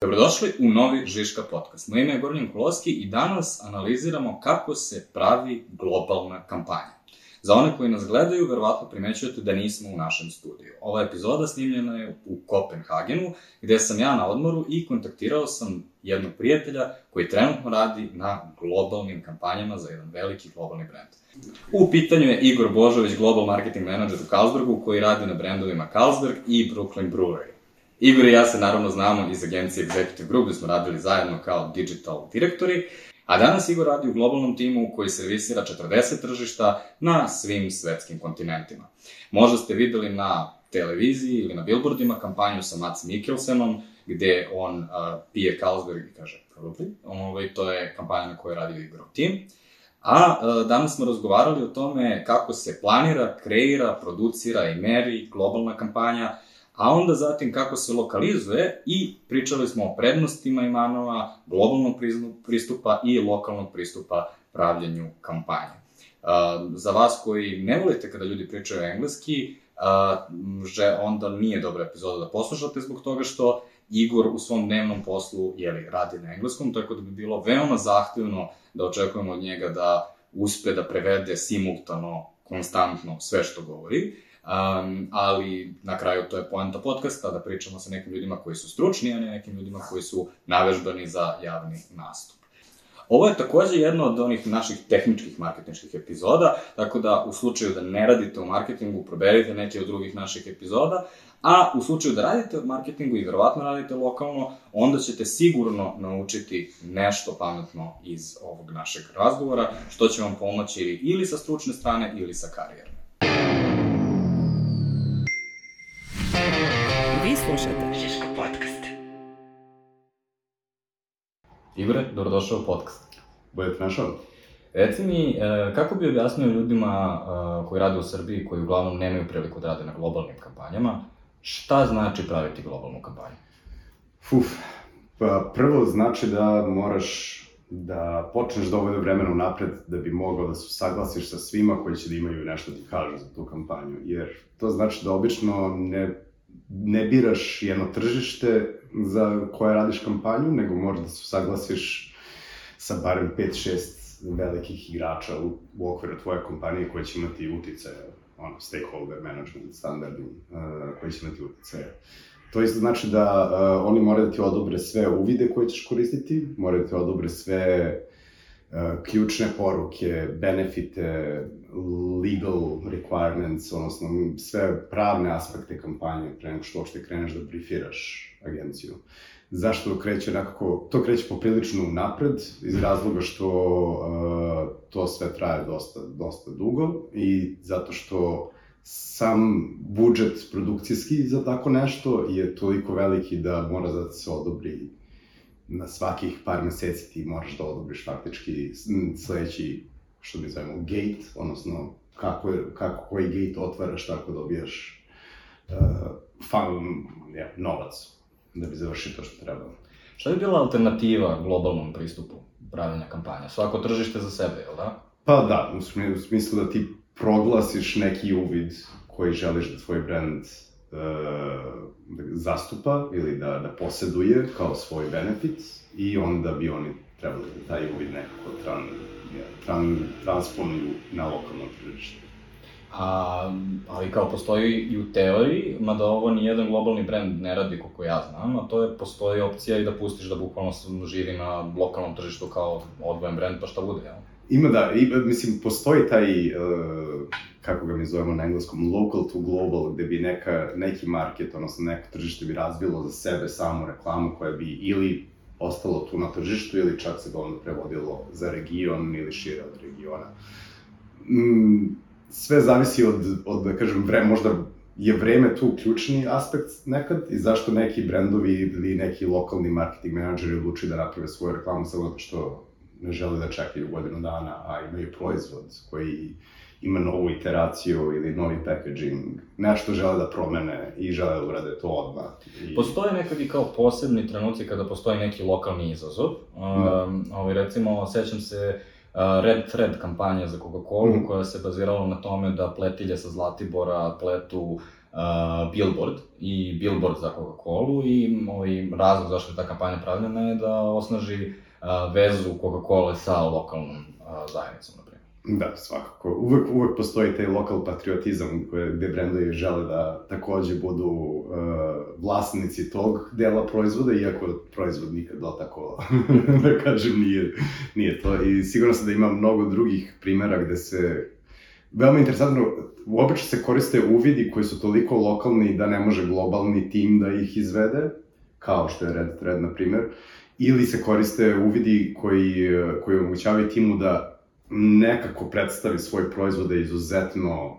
Dobrodošli u novi Žiška podcast. Moje ime je Goran Kuloski i danas analiziramo kako se pravi globalna kampanja. Za one koji nas gledaju, verovatno primećujete da nismo u našem studiju. Ova epizoda snimljena je u Kopenhagenu, gde sam ja na odmoru i kontaktirao sam jednog prijatelja koji trenutno radi na globalnim kampanjama za jedan veliki globalni brend. U pitanju je Igor Božović, Global Marketing Manager u Carlsbergu, koji radi na brendovima Carlsberg i Brooklyn Brewery. Igor i ja se naravno znamo iz agencije Executive Group, gde smo radili zajedno kao digital direktori, a danas Igor radi u globalnom timu koji servisira 40 tržišta na svim svetskim kontinentima. Možda ste videli na televiziji ili na billboardima kampanju sa Mats Mikkelsenom, gde on uh, pije Carlsberg i kaže probably, ovaj, to je kampanja na kojoj radi Igorov tim. A uh, danas smo razgovarali o tome kako se planira, kreira, producira i meri globalna kampanja, a onda zatim kako se lokalizuje i pričali smo o prednostima i manova, globalnog pristupa i lokalnog pristupa pravljenju kampanje. Uh, za vas koji ne volite kada ljudi pričaju engleski, uh, že onda nije dobra epizoda da poslušate zbog toga što Igor u svom dnevnom poslu jeli, radi na engleskom, tako da bi bilo veoma zahtevno da očekujemo od njega da uspe da prevede simultano, konstantno sve što govori. Um, ali na kraju to je poenta podcasta, da pričamo sa nekim ljudima koji su stručni, a ne nekim ljudima koji su navežbani za javni nastup. Ovo je takođe jedna od onih naših tehničkih marketinških epizoda, tako da u slučaju da ne radite u marketingu, proberite neke od drugih naših epizoda, a u slučaju da radite u marketingu i verovatno radite lokalno, onda ćete sigurno naučiti nešto pametno iz ovog našeg razgovora, što će vam pomoći ili sa stručne strane ili sa karijerne. Slušate Žiško podcast. Igore, dobrodošao u podcast. Bolje te našao. Reci mi, e, kako bi objasnio ljudima e, koji rade u Srbiji, koji uglavnom nemaju priliku da rade na globalnim kampanjama, šta znači praviti globalnu kampanju? Fuf, pa prvo znači da moraš da počneš dovoljno vremena unapred da bi mogao da se saglasiš sa svima koji će da imaju nešto da ti kažu za tu kampanju. Jer to znači da obično ne ne biraš jedno tržište za koje radiš kampanju, nego možeš da se saglasiš sa barem 5-6 velikih igrača u, u okviru tvoje kompanije koje će imati utice, ono, stakeholder management standardi, uh, koji će imati utice. To isto znači da uh, oni moraju da ti odobre sve uvide koje ćeš koristiti, moraju da ti odobre sve ključne poruke, benefite, legal requirements, odnosno sve pravne aspekte kampanje pre nego što uopšte kreneš da briefiraš agenciju. Zašto kreće nekako, to kreće poprilično napred, iz razloga što uh, to sve traje dosta, dosta dugo i zato što sam budžet produkcijski za tako nešto je toliko veliki da mora da se odobri na svakih par meseci ti moraš da odobriš faktički sledeći što mi zovemo gate, odnosno kako, je, kako koji gate otvaraš, tako dobijaš uh, fan, ja, novac da bi završio to što treba. Šta bi bila alternativa globalnom pristupu pravljenja kampanja? Svako tržište za sebe, jel da? Pa da, u smislu da ti proglasiš neki uvid koji želiš da tvoj brand uh, zastupa ili da, da poseduje kao svoj benefit i onda bi oni trebali da taj uvid nekako tran, tran, transponuju na lokalno tržište. A, ali kao postoji i u teoriji, mada ovo ni jedan globalni brand ne radi koliko ja znam, a to je, postoji opcija i da pustiš da bukvalno živi na lokalnom tržištu kao odvojen brand, pa šta bude, jel? Ima da, i, mislim, postoji taj, uh, kako ga mi zovemo na engleskom, local to global, gde bi neka, neki market, odnosno neko tržište bi razbilo za sebe samu reklamu koja bi ili ostalo tu na tržištu ili čak se onda prevodilo za region ili šire od regiona. Mm, sve zavisi od, od da kažem, vre, možda je vreme tu ključni aspekt nekad i zašto neki brendovi ili neki lokalni marketing menadžeri odluči da naprave svoju reklamu samo zato što ne žele da čekaju godinu dana, a imaju proizvod koji ima novu iteraciju ili novi packaging, nešto žele da promene i žele da urade to odmah. I... Postoje nekad i kao posebni trenuci kada postoji neki lokalni izazov. Da. Um, ovaj, recimo, sećam se uh, Red Thread kampanja za Coca-Cola, mm. koja se bazirala na tome da pletilje sa Zlatibora pletu uh, billboard i billboard za Coca-Cola i ovaj, razlog zašto je ta kampanja pravljena je da osnaži uh, vezu Coca-Cola sa lokalnom uh, zajednicom. Da, svakako. Uvek, uvek postoji taj lokal patriotizam koje, gde brendovi žele da takođe budu uh, vlasnici tog dela proizvoda, iako proizvod nikad da tako, da kažem, nije, nije to. I sigurno sam da ima mnogo drugih primera gde se veoma interesantno, uobično se koriste uvidi koji su toliko lokalni da ne može globalni tim da ih izvede, kao što je Red Thread, na primer, ili se koriste uvidi koji, koji omogućavaju timu da nekako predstavi svoj proizvod da je izuzetno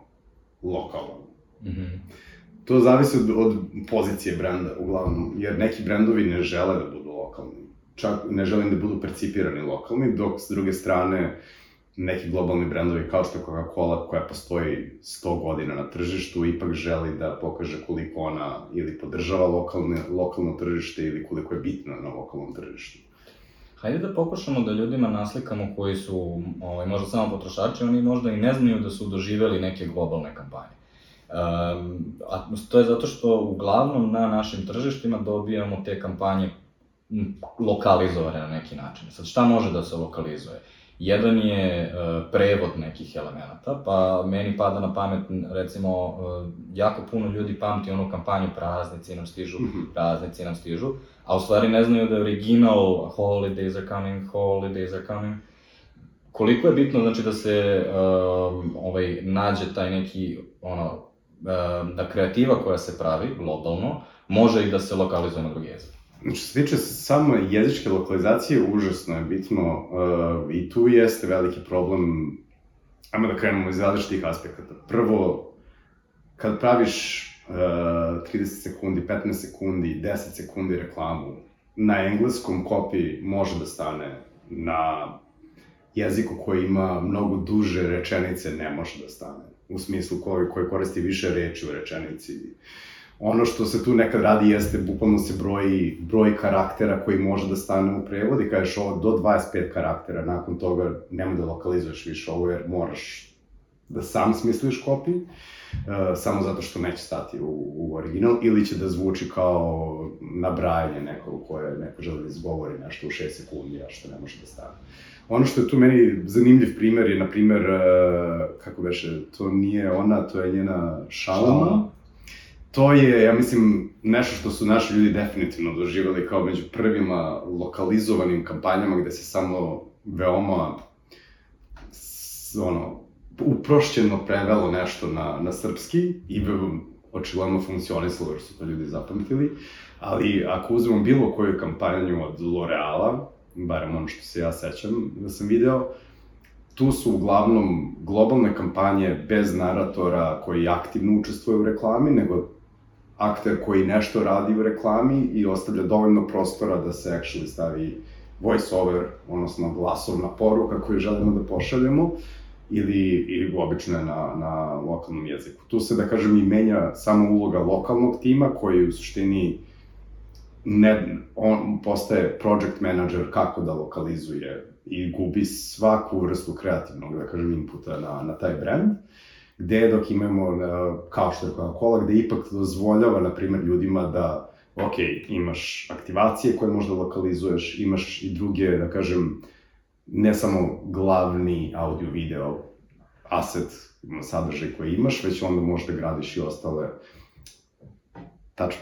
lokalan. Mm -hmm. To zavisi od, od pozicije brenda, uglavnom, jer neki brendovi ne žele da budu lokalni. Čak ne žele da budu percipirani lokalni, dok s druge strane neki globalni brendovi kao što je Coca-Cola koja postoji 100 godina na tržištu ipak želi da pokaže koliko ona ili podržava lokalne, lokalno tržište ili koliko je bitna na lokalnom tržištu. Hajde da pokušamo da ljudima naslikamo koji su ovaj, možda samo potrošači, oni možda i ne znaju da su doživeli neke globalne kampanje. Um, a to je zato što uglavnom na našim tržištima dobijamo te kampanje lokalizovane na neki način. Sad šta može da se lokalizuje? Jedan je uh, prevod nekih elemenata, pa meni pada na pamet, recimo, uh, jako puno ljudi pamti onu kampanju praznici nam stižu, mhm. praznici nam stižu, a u stvari ne znaju da je original holidays are coming, holidays are coming. Koliko je bitno, znači, da se um, ovaj, nađe taj neki, ono, um, da kreativa koja se pravi globalno, može i da se lokalizuje na drugi jezik. Što se tiče samo jezičke lokalizacije, užasno je bitno uh, i tu jeste veliki problem, ajmo da krenemo iz različitih aspekata. Prvo, kad praviš 30 sekundi, 15 sekundi, 10 sekundi reklamu na engleskom kopi može da stane na jeziku koji ima mnogo duže rečenice ne može da stane. U smislu koji, koji koristi više reči u rečenici. Ono što se tu nekad radi jeste, bukvalno se broji broj karaktera koji može da stane u prevod i kažeš ovo do 25 karaktera, nakon toga nemoj da lokalizuješ više ovo jer moraš da sam smisliš kopiju uh, samo zato što neće stati u, u original, ili će da zvuči kao nabrajanje nekog koje neko želi da izgovori nešto u 6 sekundi, a što ne može da stane. Ono što je tu meni zanimljiv primer je, na primer, uh, kako beše, to nije ona, to je njena šalama. To je, ja mislim, nešto što su naši ljudi definitivno doživali kao među prvima lokalizovanim kampanjama gde se samo veoma ono, uprošćeno prevelo nešto na, na srpski i očigledno funkcionisalo jer su to ljudi zapamtili, ali ako uzmemo bilo koju kampanju od L'Oreala, barem ono što se ja sećam da sam video, tu su uglavnom globalne kampanje bez naratora koji aktivno učestvuje u reklami, nego akter koji nešto radi u reklami i ostavlja dovoljno prostora da se actually stavi voice over, odnosno glasovna poruka koju želimo da pošaljemo ili, ili obično na, na lokalnom jeziku. Tu se, da kažem, i menja samo uloga lokalnog tima, koji u suštini ne, on postaje project manager kako da lokalizuje i gubi svaku vrstu kreativnog, da kažem, inputa na, na taj brand, gde dok imamo, kao što je Coca-Cola, gde ipak dozvoljava, na primer, ljudima da, ok, imaš aktivacije koje možda lokalizuješ, imaš i druge, da kažem, ne samo glavni audio-video asset sadržaj koji imaš, već onda možda gradiš i ostale touch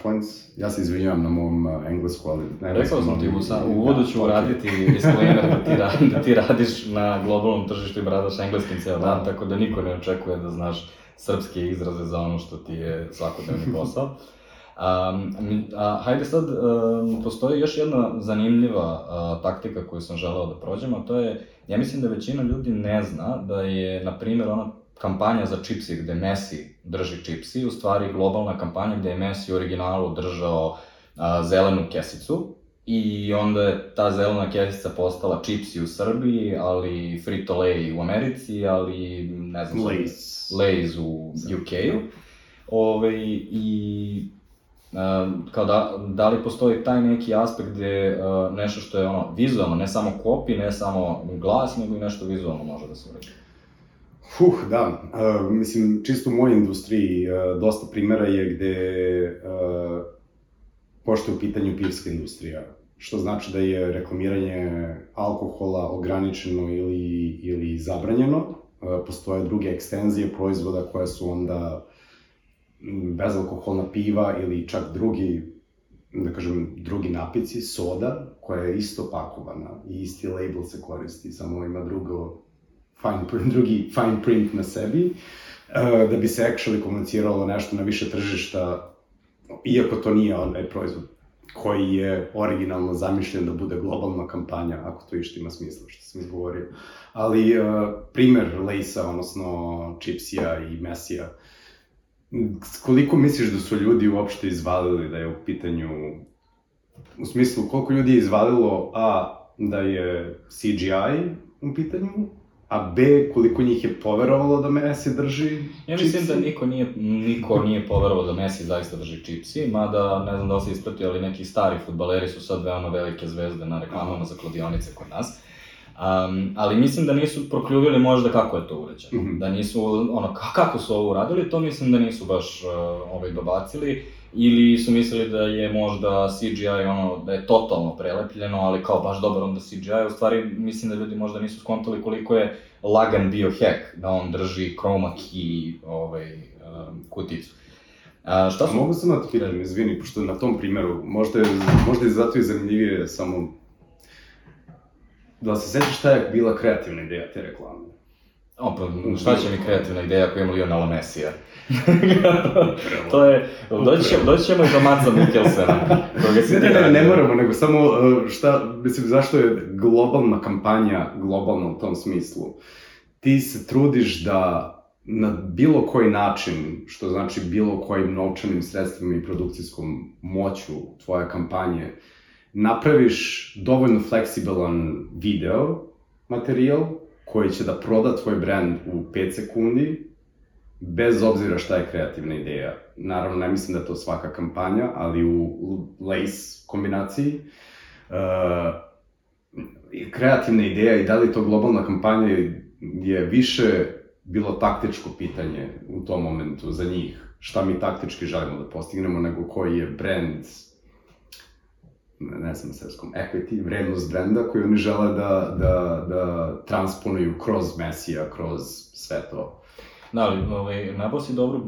points. Ja se izvinjavam na mom uh, englesku, ali... Ne Rekao sam ti, u, u uvodu ću uraditi disclaimer da ti, ra, da ti radiš na globalnom tržištu i bradaš engleskim ceo dan, tako da niko ne očekuje da znaš srpske izraze za ono što ti je svakodnevni posao. Um, a, hajde sad, um, postoji još jedna zanimljiva uh, taktika koju sam želeo da prođem, a to je, ja mislim da većina ljudi ne zna da je, na primjer, ona kampanja za čipsi gde Messi drži čipsi, u stvari globalna kampanja gde je Messi u originalu držao uh, zelenu kesicu i onda je ta zelena kesica postala čipsi u Srbiji, ali Frito-Lay u Americi, ali ne znam... Lays. Lays u UK-u. Ove, I kao da, da li postoji taj neki aspekt gde uh, nešto što je ono vizualno, ne samo kopi, ne samo glas, nego i nešto vizualno može da se uredi? Huh, da. Uh, mislim, čisto u mojoj industriji uh, dosta primera je gde, uh, pošto je u pitanju pivska industrija, što znači da je reklamiranje alkohola ograničeno ili, ili zabranjeno. Uh, postoje druge ekstenzije proizvoda koje su onda bezalkoholna piva ili čak drugi, da kažem, drugi napici, soda, koja je isto pakovana i isti label se koristi, samo ima drugo fine print, drugi fine print na sebi, uh, da bi se actually komuniciralo nešto na više tržišta, iako to nije onaj proizvod koji je originalno zamišljen da bude globalna kampanja, ako to išto ima smisla, što sam izgovorio. Ali uh, primer Lejsa, odnosno Chipsija i Mesija, koliko misliš da su ljudi uopšte izvalili da je u pitanju, u smislu koliko ljudi je izvalilo, a, da je CGI u pitanju, a B, koliko njih je poverovalo da Messi drži Ja mislim da niko nije, niko nije poverovao da Messi zaista drži čipsi, mada ne znam da li se ispratio, ali neki stari futbaleri su sad veoma velike zvezde na reklamama za kladionice kod nas. Um, ali mislim da nisu prokljuvili možda kako je to urađeno. Mm -hmm. Da nisu, ono, kako su ovo uradili, to mislim da nisu baš uh, ovaj, dobacili. Ili su mislili da je možda CGI ono, da je totalno prelepljeno, ali kao baš dobar onda CGI. U stvari, mislim da ljudi možda nisu skontali koliko je lagan bio hack, da on drži chroma key ovaj, um, kuticu. A, šta su... Mogu sam da ti pitam, izvini, pošto na tom primjeru, možda je, možda je zato i zanimljivije samo Da se sećaš šta je bila kreativna ideja te reklame? O, pa šta će mi kreativna ideja ako imamo Lionela Messija? to je, doći ćemo, doći ćemo i do Matza Mikkelsena. ne, ne, ne, ne moramo, nego samo uh, šta, mislim, zašto je globalna kampanja globalna u tom smislu? Ti se trudiš da na bilo koji način, što znači bilo kojim novčanim sredstvima i produkcijskom moću tvoje kampanje, napraviš dovoljno fleksibilan video materijal koji će da proda tvoj brand u 5 sekundi, bez obzira šta je kreativna ideja. Naravno, ne mislim da to svaka kampanja, ali u Lace kombinaciji uh, kreativna ideja i da li to globalna kampanja je više bilo taktičko pitanje u tom momentu za njih. Šta mi taktički želimo da postignemo, nego koji je brand ne znam na srpskom, equity, vrednost brenda koju oni žele da, da, da transponuju kroz Mesija, kroz sve to. Da, ali ovaj, nabao si dobro,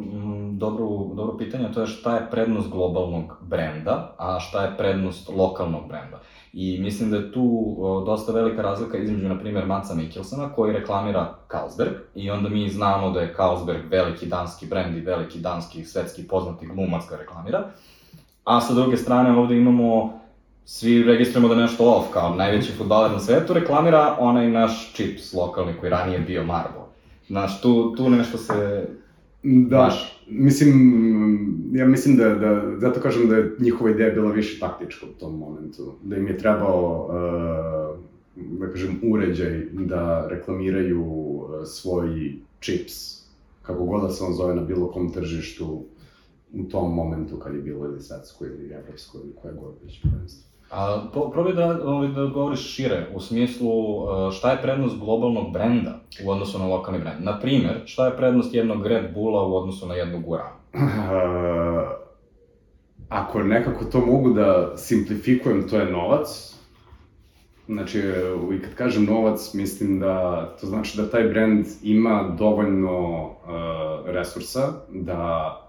dobro, dobro pitanje, to je šta je prednost globalnog brenda, a šta je prednost lokalnog brenda. I mislim da je tu dosta velika razlika između, na primjer, Maca Mikkelsona, koji reklamira Carlsberg, i onda mi znamo da je Carlsberg veliki danski brend i veliki danski svetski poznati glumac ga reklamira. A sa druge strane ovde imamo svi registrujemo da nešto off, kao najveći futbaler na svetu, reklamira onaj naš čips lokalni koji ranije bio Marbo. Znaš, tu, tu nešto se... Da, Baš. mislim, ja mislim da, da, zato kažem da je njihova ideja bila više taktička u tom momentu. Da im je trebao, uh, da kažem, uređaj da reklamiraju uh, svoj čips, kako god da se on zove na bilo kom tržištu, u tom momentu kad je bilo ili svetsko ili evropsko ili koje god već prvenstvo. A, po, probaj da, ovaj, da govoriš šire, u smislu šta je prednost globalnog brenda u odnosu na lokalni brend. Na primer, šta je prednost jednog Red Bulla u odnosu na jednog Gurana? Uh, ako nekako to mogu da simplifikujem, to je novac. Znači, i kad kažem novac, mislim da to znači da taj brend ima dovoljno uh, resursa da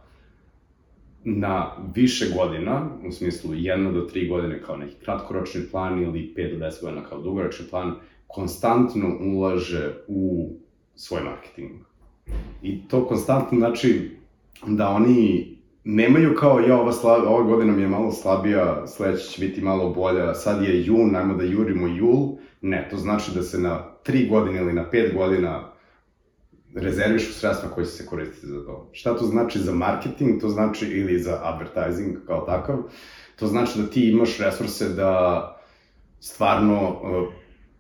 na više godina, u smislu jedna do tri godine kao neki kratkoročni plan ili 5 do 10 godina kao dugoročni plan, konstantno ulaže u svoj marketing. I to konstantno znači da oni nemaju kao ja ova, slab, ova godina mi je malo slabija, sledeća će biti malo bolja, sad je jun, ajmo da jurimo jul. Ne, to znači da se na 3 godine ili na 5 godina rezervišu sredstva koje će se koristiti za to. Šta to znači za marketing, to znači ili za advertising kao takav, to znači da ti imaš resurse da stvarno uh,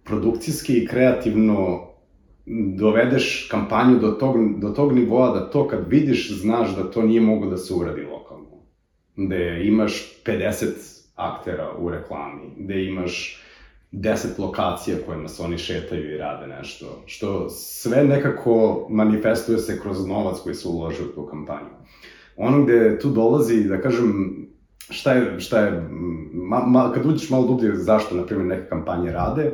produkcijski i kreativno dovedeš kampanju do tog, do tog nivoa da to kad vidiš znaš da to nije mogo da se uradi lokalno. Da imaš 50 aktera u reklami, da imaš deset lokacija kojima se oni šetaju i rade nešto, što sve nekako manifestuje se kroz novac koji se uloži u tu kampanju. Ono gde tu dolazi, da kažem, šta je, šta je, ma, ma, kad uđeš malo dublje zašto, na primjer, neke kampanje rade,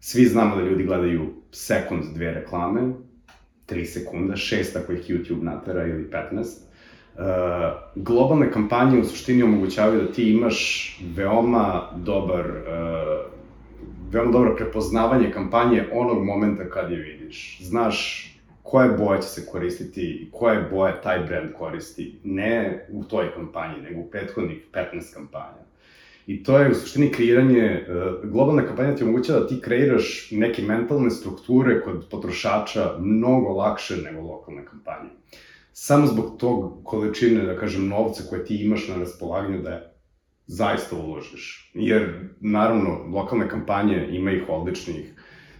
svi znamo da ljudi gledaju sekund, dve reklame, 3 sekunda, 6 ako ih YouTube natera ili 15. Uh, globalne kampanje u suštini omogućavaju da ti imaš veoma dobar uh, veoma dobro prepoznavanje kampanje onog momenta kad je vidiš. Znaš koje boje će se koristiti i koje boje taj brand koristi, ne u toj kampanji, nego u prethodnih 15 kampanja. I to je u suštini kreiranje, e, globalna kampanja ti omogućava da ti kreiraš neke mentalne strukture kod potrošača mnogo lakše nego lokalne kampanje. Samo zbog tog količine, da kažem, novca koje ti imaš na raspolaganju da zaista uložiš. Jer, naravno, lokalne kampanje ima ih odličnih,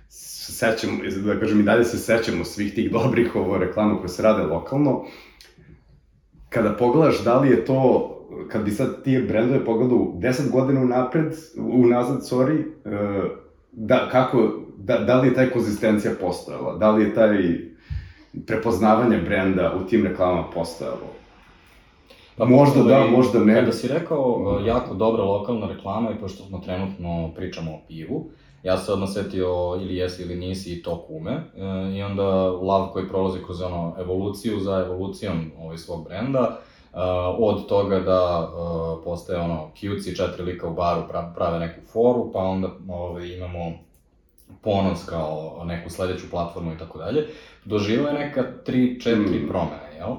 sećamo, da kažem i dalje se sećamo svih tih dobrih ovo reklama koje se rade lokalno. Kada pogledaš da li je to kad bi sad ti brendove pogledao 10 godina unapred, unazad, sorry, e, da, kako, da, da li je taj konzistencija postojala, da li je taj prepoznavanje brenda u tim reklamama postojalo. Pa možda da, možda ne. Kada si rekao e, jako dobra lokalna reklama i pošto smo trenutno pričamo o pivu, ja se odmah setio ili jesi ili nisi i to kume e, i onda lav koji prolazi kroz ono evoluciju za evolucijom ovaj svog brenda, Uh, od toga da uh, postaje ono cutesy, četiri lika u baru prave neku foru, pa onda ovaj, imamo ponos kao neku sledeću platformu i tako dalje. Doživao je neka 3-4 mm. promene, jel?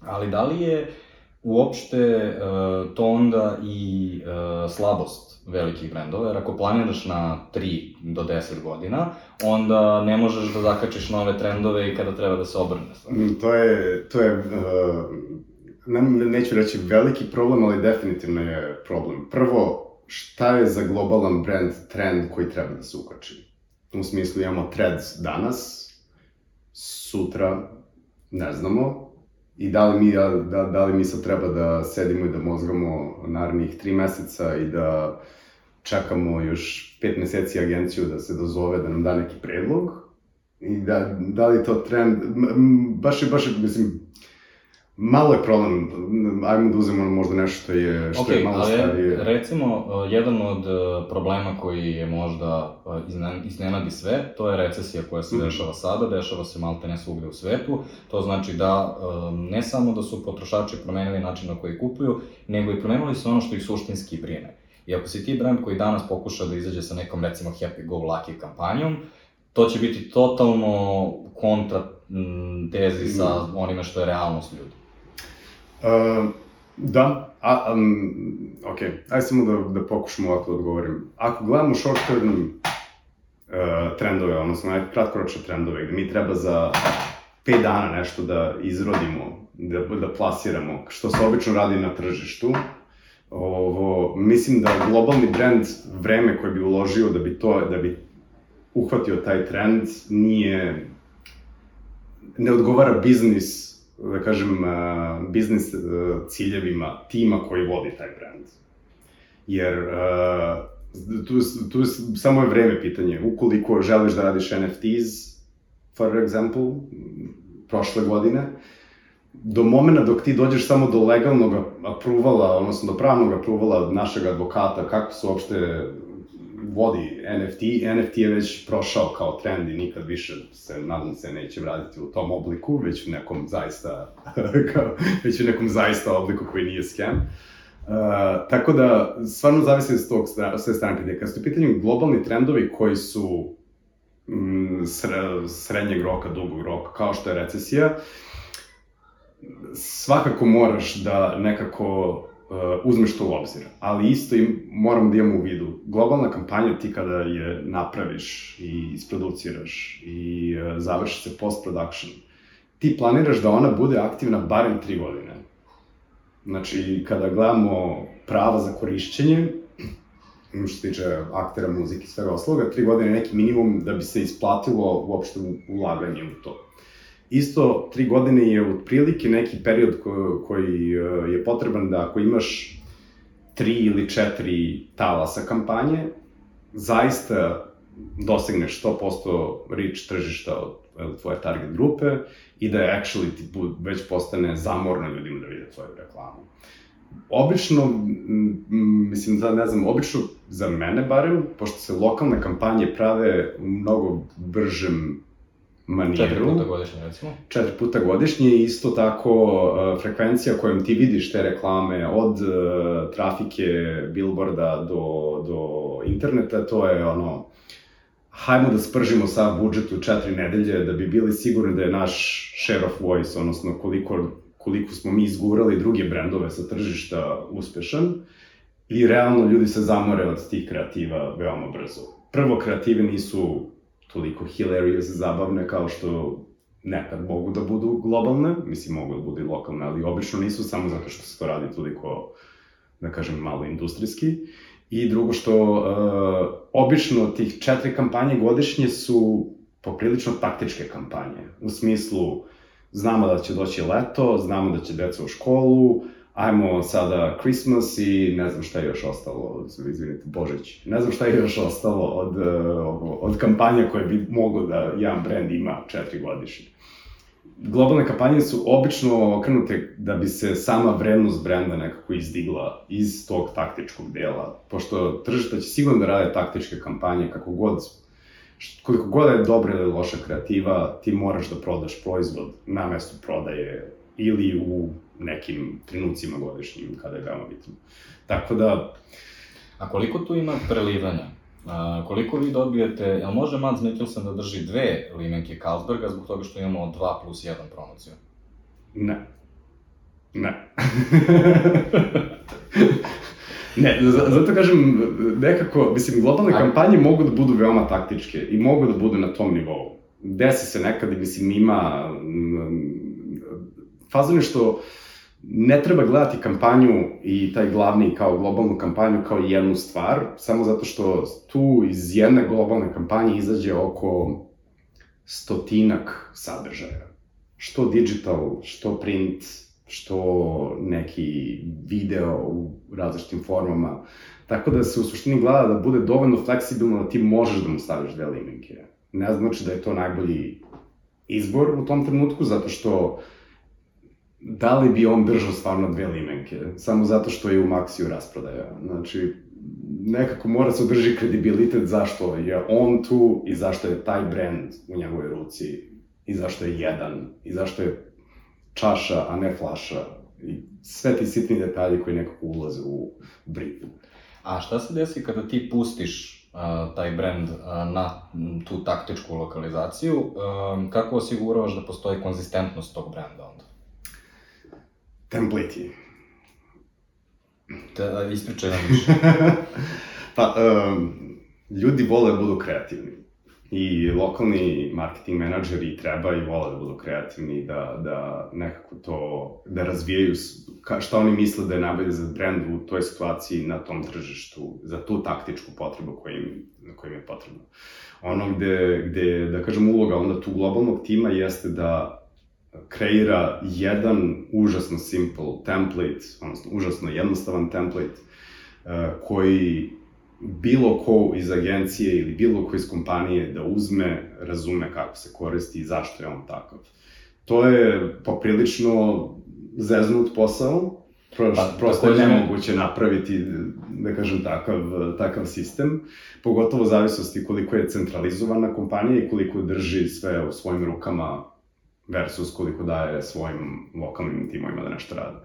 Ali da li je uopšte uh, to onda i uh, slabost velikih brendova, jer ako planiraš na 3 do 10 godina, onda ne možeš da zakačiš nove trendove i kada treba da se obrne. Mm, to je, to je uh, ne, neću reći veliki problem, ali definitivno je problem. Prvo, šta je za globalan brand trend koji treba da se ukači? U smislu imamo threads danas, sutra ne znamo, i da li mi, da, da li mi sad treba da sedimo i da mozgamo narednih tri meseca i da čekamo još pet meseci agenciju da se dozove da nam da neki predlog? I da, da li to trend, baš je, baš je, mislim, Malo je problem, ajmo da uzemo možda nešto što je, što okay, je malo starije. Recimo, uh, jedan od uh, problema koji je možda uh, iznenadi sve, to je recesija koja se mm. dešava sada, dešava se malte ne svugde u svetu. To znači da ne samo da su potrošači promenili način na koji kupuju, nego i promenili su ono što ih suštinski brine. I ako si ti brand koji danas pokuša da izađe sa nekom, recimo, happy go lucky kampanjom, to će biti totalno kontra tezi sa mm. onime što je realnost ljudi. Uh, da, a, um, ok, ajde samo da, da pokušamo ovako da odgovorim. Ako gledamo short term uh, trendove, odnosno neke kratkoročne trendove, gde mi treba za 5 dana nešto da izrodimo, da, da plasiramo, što se obično radi na tržištu, ovo, mislim da globalni brand, vreme koje bi uložio da bi to, da bi uhvatio taj trend, nije, ne odgovara biznis da kažem, biznis ciljevima tima koji vodi taj brand. Jer tu, tu samo je vreme pitanje. Ukoliko želiš da radiš NFTs, for example, prošle godine, do momena dok ti dođeš samo do legalnog apruvala, odnosno do pravnog apruvala našeg advokata, kako se uopšte vodi NFT, NFT je već prošao kao trend i nikad više se, nadam se, neće vratiti u tom obliku, već u nekom zaista, kao, već u nekom zaista obliku koji nije scam. Uh, tako da, stvarno zavisi s tog sve strane pitanja. Kad su u globalni trendovi koji su mm, sre, srednjeg roka, dugog roka, kao što je recesija, svakako moraš da nekako uh, uzmeš to u obzir. Ali isto im moramo da imamo u vidu. Globalna kampanja ti kada je napraviš i isproduciraš i uh, završi se post-production, ti planiraš da ona bude aktivna barem 3 godine. Znači, kada gledamo prava za korišćenje, što se tiče aktera, muzike i svega osloga, 3 godine je neki minimum da bi se isplatilo uopšte ulaganje u to. Isto, tri godine je otprilike neki period ko, koji e, je potreban da ako imaš tri ili četiri talasa kampanje, zaista dosegneš 100% reach tržišta od tvoje target grupe i da je actually ti već postane zamorno ljudima da vide tvoju reklamu. Obično, mislim, da ne znam, obično za mene barem, pošto se lokalne kampanje prave u mnogo bržem maniru. Četiri puta godišnje, recimo. Četiri puta godišnje i isto tako uh, frekvencija kojom ti vidiš te reklame od uh, trafike, billboarda do, do interneta, to je ono, hajmo da spržimo sav budžet u četiri nedelje da bi bili sigurni da je naš share of voice, odnosno koliko, koliko smo mi izgurali druge brendove sa tržišta uspešan i realno ljudi se zamore od tih kreativa veoma brzo. Prvo, kreative nisu toliko hilarious zabavne kao što nekad mogu da budu globalne, mislim mogu da budu i lokalne, ali obično nisu samo zato što se to radi toliko, da kažem, malo industrijski. I drugo što, uh, obično tih četiri kampanje godišnje su poprilično taktičke kampanje. U smislu, znamo da će doći leto, znamo da će deca u školu, ajmo sada Christmas i ne znam šta je još ostalo, izvinite, Božić. Ne znam šta je još ostalo od, uh, od kampanja koje bi mogo da jedan brand ima četiri godišnje globalne kampanje su obično okrenute da bi se sama vrednost brenda nekako izdigla iz tog taktičkog dela, pošto tržišta će sigurno da rade taktičke kampanje kako god koliko god je dobra ili loša kreativa, ti moraš da prodaš proizvod na mestu prodaje ili u nekim trenucima godišnjim kada je veoma bitno. Tako da... A koliko tu ima prelivanja? A, koliko vi dobijete, jel može Mads Mikkelsen da drži dve limenke Carlsberga zbog toga što imamo 2 plus 1 promociju? Ne. Ne. ne, zato kažem, nekako, mislim, globalne kampanje mogu da budu veoma taktičke i mogu da budu na tom nivou. Desi se nekad, mislim, ima... Fazon je što ne treba gledati kampanju i taj glavni kao globalnu kampanju kao jednu stvar, samo zato što tu iz jedne globalne kampanje izađe oko stotinak sadržaja. Što digital, što print, što neki video u različitim formama. Tako da se u suštini gleda da bude dovoljno fleksibilno da ti možeš da mu staviš dve limenke. Ne znači da je to najbolji izbor u tom trenutku, zato što uh, da li bi on držao stvarno dve limenke, samo zato što je u Maxiju rasprodaja. Znači, nekako mora se održi kredibilitet zašto je on tu i zašto je taj brand u njegovoj ruci i zašto je jedan i zašto je čaša, a ne flaša i sve ti sitni detalji koji nekako ulaze u brief. A šta se desi kada ti pustiš uh, taj brand uh, na tu taktičku lokalizaciju, uh, kako osiguravaš da postoji konzistentnost tog brenda onda? Templeti. Da, ispričaj nam više. pa, um, ljudi vole da budu kreativni. I lokalni marketing menadžeri treba i vole da budu kreativni, da, da nekako to, da razvijaju ka, šta oni misle da je najbolje za brand u toj situaciji na tom tržištu, za tu taktičku potrebu koja im, koja im je potrebna. Ono gde, gde, da kažem, uloga onda tu globalnog tima jeste da kreira jedan užasno simple template, odnosno užasno jednostavan template, uh, koji bilo ko iz agencije ili bilo ko iz kompanije da uzme, razume kako se koristi i zašto je on takav. To je poprilično zeznut posao, pa, prosto je nemoguće napraviti, da kažem, takav, takav sistem, pogotovo u zavisnosti koliko je centralizovana kompanija i koliko drži sve u svojim rukama versus koliko daje svojim lokalnim timovima da nešto rade.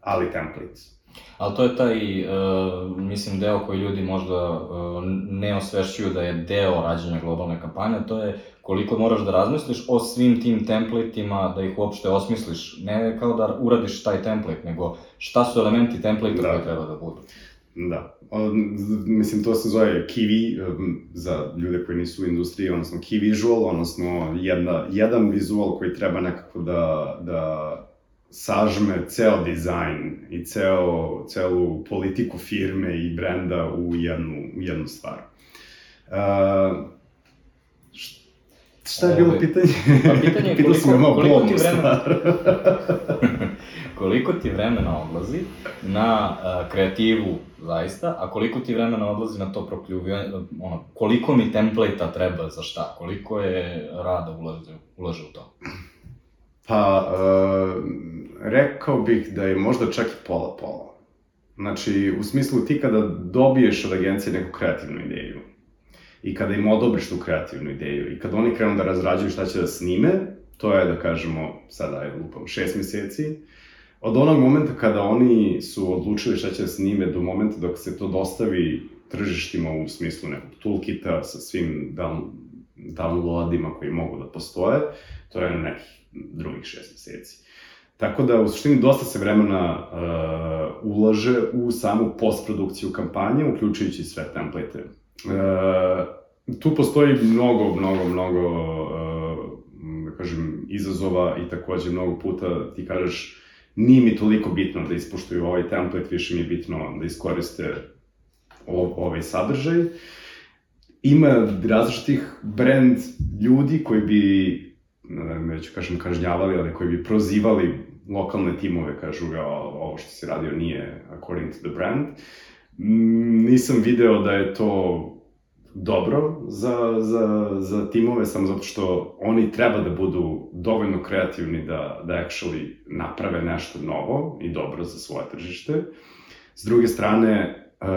Ali templates. Ali to je taj, uh, mislim, deo koji ljudi možda uh, ne osvešćuju da je deo rađenja globalne kampanje, to je koliko moraš da razmisliš o svim tim templateima, da ih uopšte osmisliš. Ne kao da uradiš taj template, nego šta su elementi template da. koji treba da budu. Da. O, mislim, to se zove key za ljude koji nisu u industriji, odnosno key visual, odnosno jedna, jedan vizual koji treba nekako da, da sažme ceo dizajn i ceo, celu politiku firme i brenda u jednu, u jednu stvar. Uh, šta je bilo pitanje? Pa pitanje je koliko, koliko ti vremena... koliko ti vremena odlazi na uh, kreativu zaista, a koliko ti vremena odlazi na to prokljuvanje, ono, koliko mi template-a treba za šta, koliko je rada ulaže, ulaže u to? Pa, uh, rekao bih da je možda čak i pola-pola. Znači, u smislu ti kada dobiješ od agencije neku kreativnu ideju i kada im odobriš tu kreativnu ideju i kada oni krenu da razrađuju šta će da snime, to je da kažemo, sada je lupam, šest meseci, od onog momenta kada oni su odlučili šta će da snime do momenta dok se to dostavi tržištima u smislu nekog toolkita sa svim down, downloadima koji mogu da postoje, to je nekih drugih šest meseci. Tako da, u suštini, dosta se vremena uh, ulaže u samu postprodukciju kampanje, uključujući sve template. Uh, tu postoji mnogo, mnogo, mnogo, uh, da kažem, izazova i takođe mnogo puta ti kažeš nije mi toliko bitno da ispoštuju ovaj template, više mi je bitno da iskoriste ovaj sadržaj. Ima različitih brand ljudi koji bi neću kažem kažnjavali, ali koji bi prozivali lokalne timove, kažu ga, ovo što si radio nije according to the brand. Nisam video da je to dobro za, za, za timove, samo zato što oni treba da budu dovoljno kreativni da, da actually naprave nešto novo i dobro za svoje tržište. S druge strane, uh,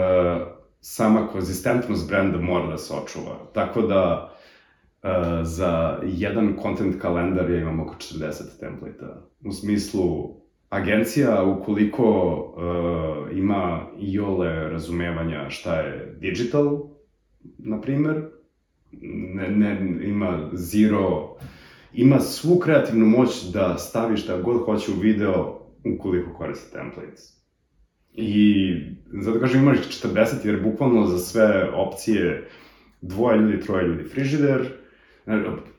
sama konzistentnost brenda mora da se očuva. Tako da, Uh, za jedan content kalendar ja imam oko 40 templata. U smislu, agencija ukoliko uh, ima i ole razumevanja šta je digital, na primer, ne, ne, ima zero, ima svu kreativnu moć da stavi šta god hoće u video ukoliko koriste templates. I zato kažem imaš 40 jer bukvalno za sve opcije dvoje ljudi, troje ljudi frižider,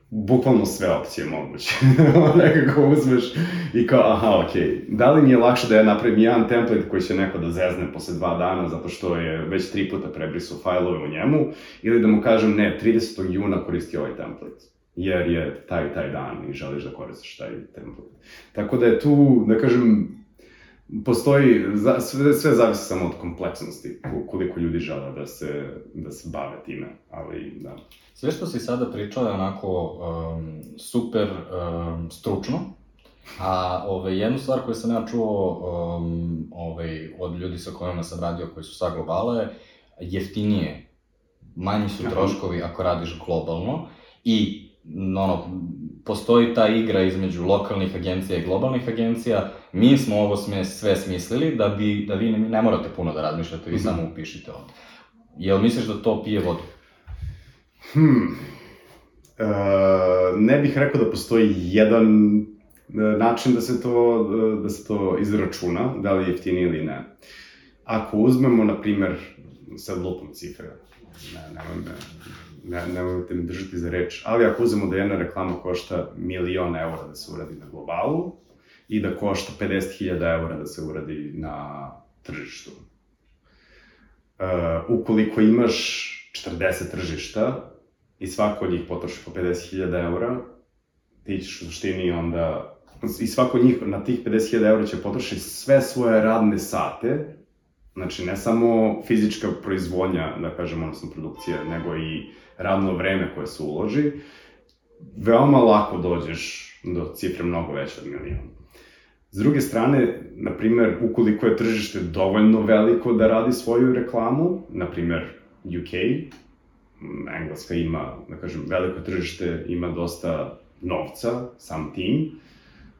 bukvalno sve opcije moguće. Nekako uzmeš i kao, aha, okej, okay. da li mi je lakše da ja napravim jedan template koji će neko da zezne posle dva dana zato što je već tri puta prebrisao fajlove u njemu, ili da mu kažem, ne, 30. juna koristi ovaj template jer je taj taj dan i želiš da koristiš taj template. Tako da je tu, da kažem, postoji, sve, sve zavisi samo od kompleksnosti, koliko ljudi žele da se, da se bave time, ali da. Sve što si sada pričao je onako um, super um, stručno, a ove, jednu stvar koju sam ja čuo um, ove, od ljudi sa kojima sam radio, koji su sa globala je jeftinije, manji su troškovi ako radiš globalno i ono, postoji ta igra između lokalnih agencija i globalnih agencija, mi smo ovo sme, sve smislili da, bi, da vi ne, ne morate puno da razmišljate, vi mm -hmm. samo upišite ovde. Jel misliš da to pije vodu? Hmm. Uh, ne bih rekao da postoji jedan e, način da se to, e, da se to izračuna, da li je jeftinije ili ne. Ako uzmemo, na primer, sad lupam cifre, ne, nemoj me, ne, nemojte me držati za reč, ali ako uzmemo da jedna reklama košta milion eura da se uradi na globalu i da košta 50.000 eura da se uradi na tržištu. Uh, ukoliko imaš 40 tržišta i svako od njih potroši po 50.000 eura, ti ćeš u suštini onda i svako njih na tih 50.000 eura će potrošiti sve svoje radne sate, znači ne samo fizička proizvodnja, da kažem, odnosno produkcija, nego i radno vreme koje se uloži, veoma lako dođeš do cifre mnogo veće od miliona. S druge strane, na primer, ukoliko je tržište dovoljno veliko da radi svoju reklamu, na primer UK, Engleska ima, da kažem, veliko tržište, ima dosta novca, sam tim,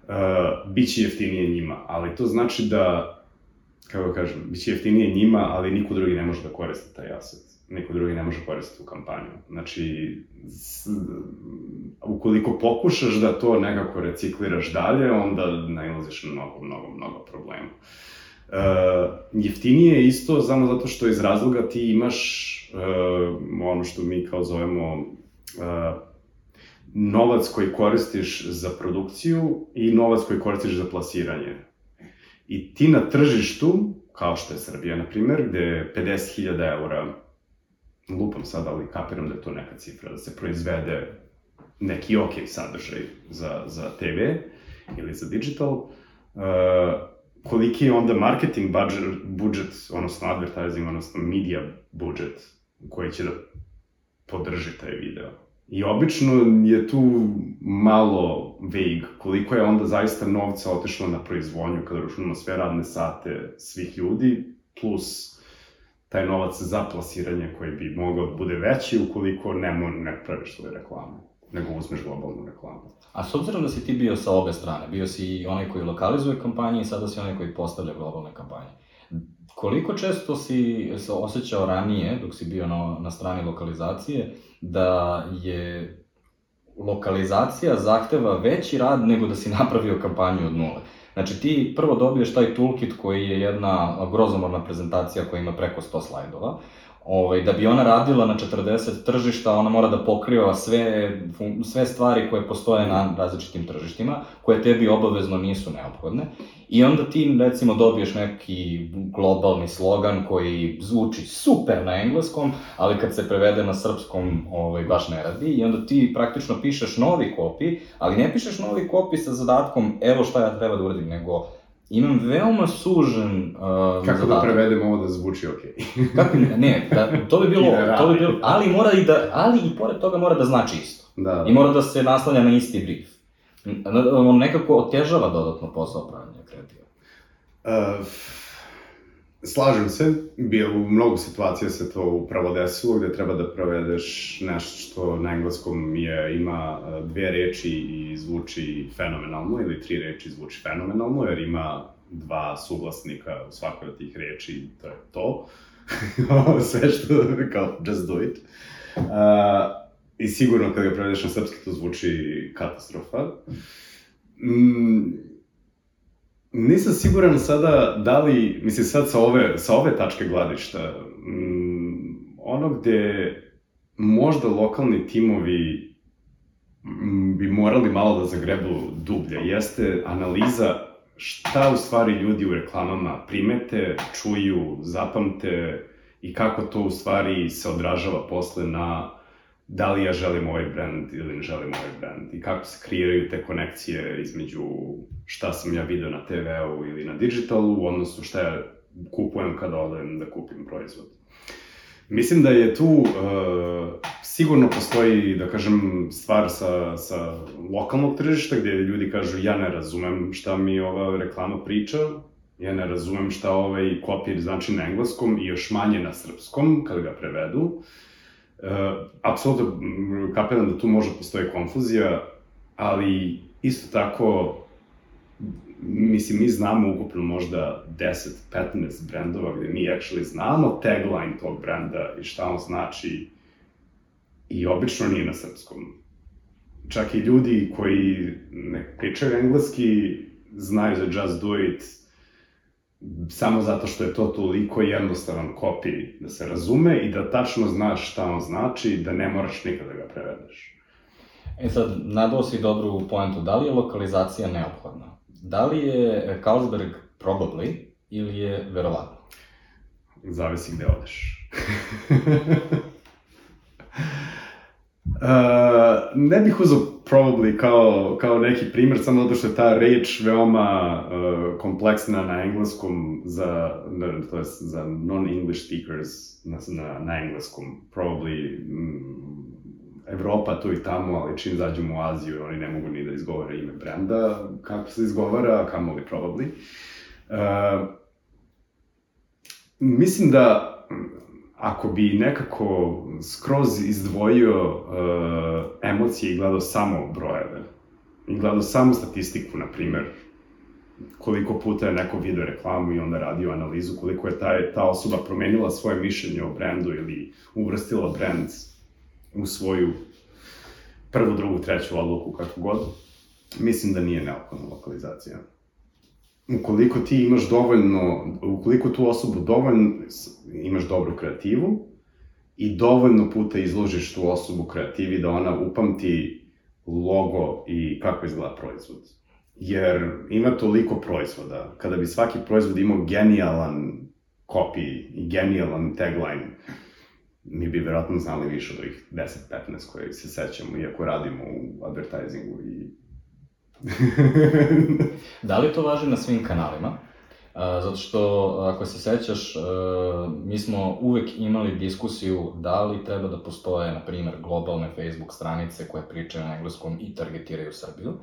uh, bit će jeftinije njima, ali to znači da, kako kažem, bit će jeftinije njima, ali niko drugi ne može da koristi taj asset niko drugi ne može koristiti u kampanju. Znači, s, ukoliko pokušaš da to nekako recikliraš dalje, onda nailaziš na mnogo, mnogo, mnogo problema. Uh, jeftinije je isto samo zato što iz razloga ti imaš uh, ono što mi kao zovemo uh, novac koji koristiš za produkciju i novac koji koristiš za plasiranje. I ti na tržištu, kao što je Srbija, na primer, gde je 50.000 eura lupam sad, ali kapiram da je to neka cifra, da se proizvede neki ok sadržaj za, za TV ili za digital, uh, koliki je onda marketing budget, budžet, odnosno advertising, odnosno media budžet koji će da podrži taj video. I obično je tu malo vague koliko je onda zaista novca otišlo na proizvodnju kada računamo sve radne sate svih ljudi, plus taj novac za plasiranje koji bi mogao da bude veći ukoliko ne, ne praviš svoje reklame, nego uzmeš globalnu reklamu. A s obzirom da si ti bio sa obe strane, bio si i onaj koji lokalizuje kampanje i sada si onaj koji postavlja globalne kampanje. Koliko često si se osjećao ranije, dok si bio na, na strani lokalizacije, da je lokalizacija zahteva veći rad nego da si napravio kampanju od nule? Znači ti prvo dobiješ taj toolkit koji je jedna grozomorna prezentacija koja ima preko 100 slajdova, Ovaj, da bi ona radila na 40 tržišta, ona mora da pokriva sve, sve stvari koje postoje na različitim tržištima, koje tebi obavezno nisu neophodne. I onda ti, recimo, dobiješ neki globalni slogan koji zvuči super na engleskom, ali kad se prevede na srpskom, ovaj, baš ne radi. I onda ti praktično pišeš novi kopi, ali ne pišeš novi kopi sa zadatkom evo šta ja treba da uradim, nego imam veoma sužen uh, Kako da zadatak. da prevedem ovo da zvuči okej? Okay. Kako, ne, da, to bi bilo, da to bi bilo, ali mora i da, ali i pored toga mora da znači isto. Da. I mora da se naslanja na isti brief. On nekako otežava dodatno posao pravanja kreativa. Uh, slažem se, bio u mnogo situacija se to upravo desilo, gde treba da provedeš nešto što na engleskom je, ima dve reči i zvuči fenomenalno, ili tri reči zvuči fenomenalno, jer ima dva suglasnika u svakoj od tih reči i to je to. Sve što, kao, just do it. Uh, I sigurno kada ga prevedeš na srpski to zvuči katastrofa. Mm, Nisam siguran sada da li, mislim sad sa ove, sa ove tačke gledišta, mm, ono gde možda lokalni timovi mm, bi morali malo da zagrebu dublje, jeste analiza šta u stvari ljudi u reklamama primete, čuju, zapamte i kako to u stvari se odražava posle na da li ja želim ovaj brand ili ne želim ovaj brand i kako se kreiraju te konekcije između šta sam ja video na TV-u ili na digitalu, odnosno šta ja kupujem kada odem da kupim proizvod. Mislim da je tu uh, sigurno postoji, da kažem, stvar sa, sa lokalnog tržišta gde ljudi kažu ja ne razumem šta mi ova reklama priča, ja ne razumem šta ovaj kopir znači na engleskom i još manje na srpskom kada ga prevedu. Apsolutno kapiram da tu može postoji konfuzija, ali isto tako mislim, mi znamo ukupno možda 10-15 brendova gde mi actually znamo tagline tog brenda i šta on znači i obično nije na srpskom. Čak i ljudi koji ne pričaju engleski znaju za Just Do It, samo zato što je to toliko jednostavan kopi da se razume i da tačno znaš šta on znači, da ne moraš nikada da ga prevedeš. E sad, nadao si dobru poentu, da li je lokalizacija neophodna? Da li je Carlsberg probably ili je verovatno? Zavisi gde odeš. Uh, ne bih uzao probably kao, kao neki primer, samo zato što je ta reč veoma uh, kompleksna na engleskom za, to je za non-English speakers na, na, na engleskom. Probably mm, Evropa tu i tamo, ali čim zađemo u Aziju, oni ne mogu ni da izgovore ime brenda, kako se izgovara, kamo li probably. Uh, mislim da ako bi nekako skroz izdvojio uh, emocije i gledao samo brojeve, i gledao samo statistiku, na primer, koliko puta je neko video reklamu i onda radio analizu, koliko je ta, ta osoba promenila svoje mišljenje o brendu ili uvrstila brend u svoju prvu, drugu, treću odluku, kako god, mislim da nije neophodna lokalizacija ukoliko ti imaš dovoljno, ukoliko tu osobu dovoljno, imaš dobru kreativu i dovoljno puta izložiš tu osobu kreativi da ona upamti logo i kako izgleda proizvod. Jer ima toliko proizvoda. Kada bi svaki proizvod imao genijalan copy i genijalan tagline, mi bi verovatno znali više od ovih 10-15 koje se sećamo, iako radimo u advertisingu i da li to važi na svim kanalima? zato što, ako se sećaš, mi smo uvek imali diskusiju da li treba da postoje, na primer, globalne Facebook stranice koje pričaju na engleskom i targetiraju Srbiju.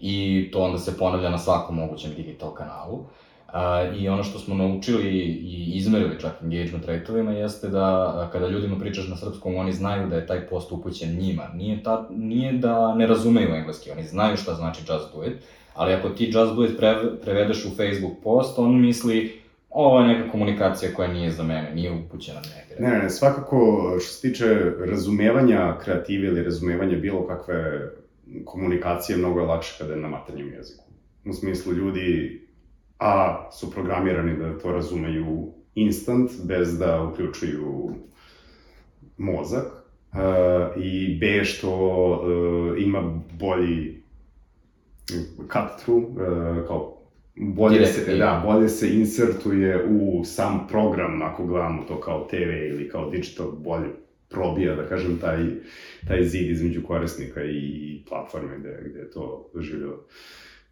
I to onda se ponavlja na svakom mogućem digital kanalu. Uh, I ono što smo naučili i izmerili čak engagement rate-ovima jeste da kada ljudima pričaš na srpskom, oni znaju da je taj post upućen njima. Nije, ta, nije da ne razumeju engleski, oni znaju šta znači just do it, ali ako ti just do it pre, prevedeš u Facebook post, on misli ovo je neka komunikacija koja nije za mene, nije upućena negde. Ne, ne, svakako što se tiče razumevanja kreative ili razumevanja bilo kakve komunikacije, mnogo je lakše kada je na maternjem jeziku. U smislu, ljudi A su programirani da to razumeju instant, bez da uključuju mozak, uh, i B što uh, ima bolji cut through, uh, kao bolje se, da, bolje se insertuje u sam program, ako gledamo to kao TV ili kao digital, bolje probija, da kažem, taj, taj zid između korisnika i platforme gde, gde je to doživljava.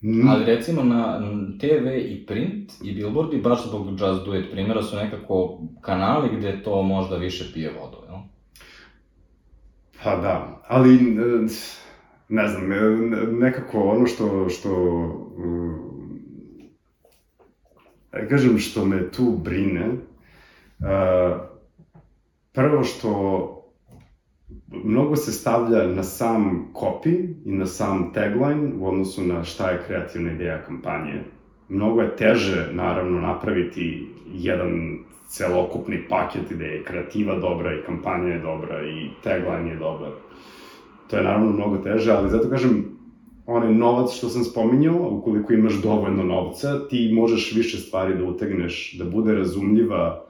Mm. Ali recimo na TV i print i billboardi, baš zbog Just Do It primjera, su nekako kanali gde to možda više pije vodu, jel? Pa da, ali e, ne znam, e, nekako ono što, što da kažem što me tu brine, prvo što mnogo se stavlja na sam copy i na sam tagline u odnosu na šta je kreativna ideja kampanje. Mnogo je teže, naravno, napraviti jedan celokupni paket gde je kreativa dobra i kampanja je dobra i tagline je dobar. To je naravno mnogo teže, ali zato kažem, onaj novac što sam spominjao, ukoliko imaš dovoljno novca, ti možeš više stvari da utegneš, da bude razumljiva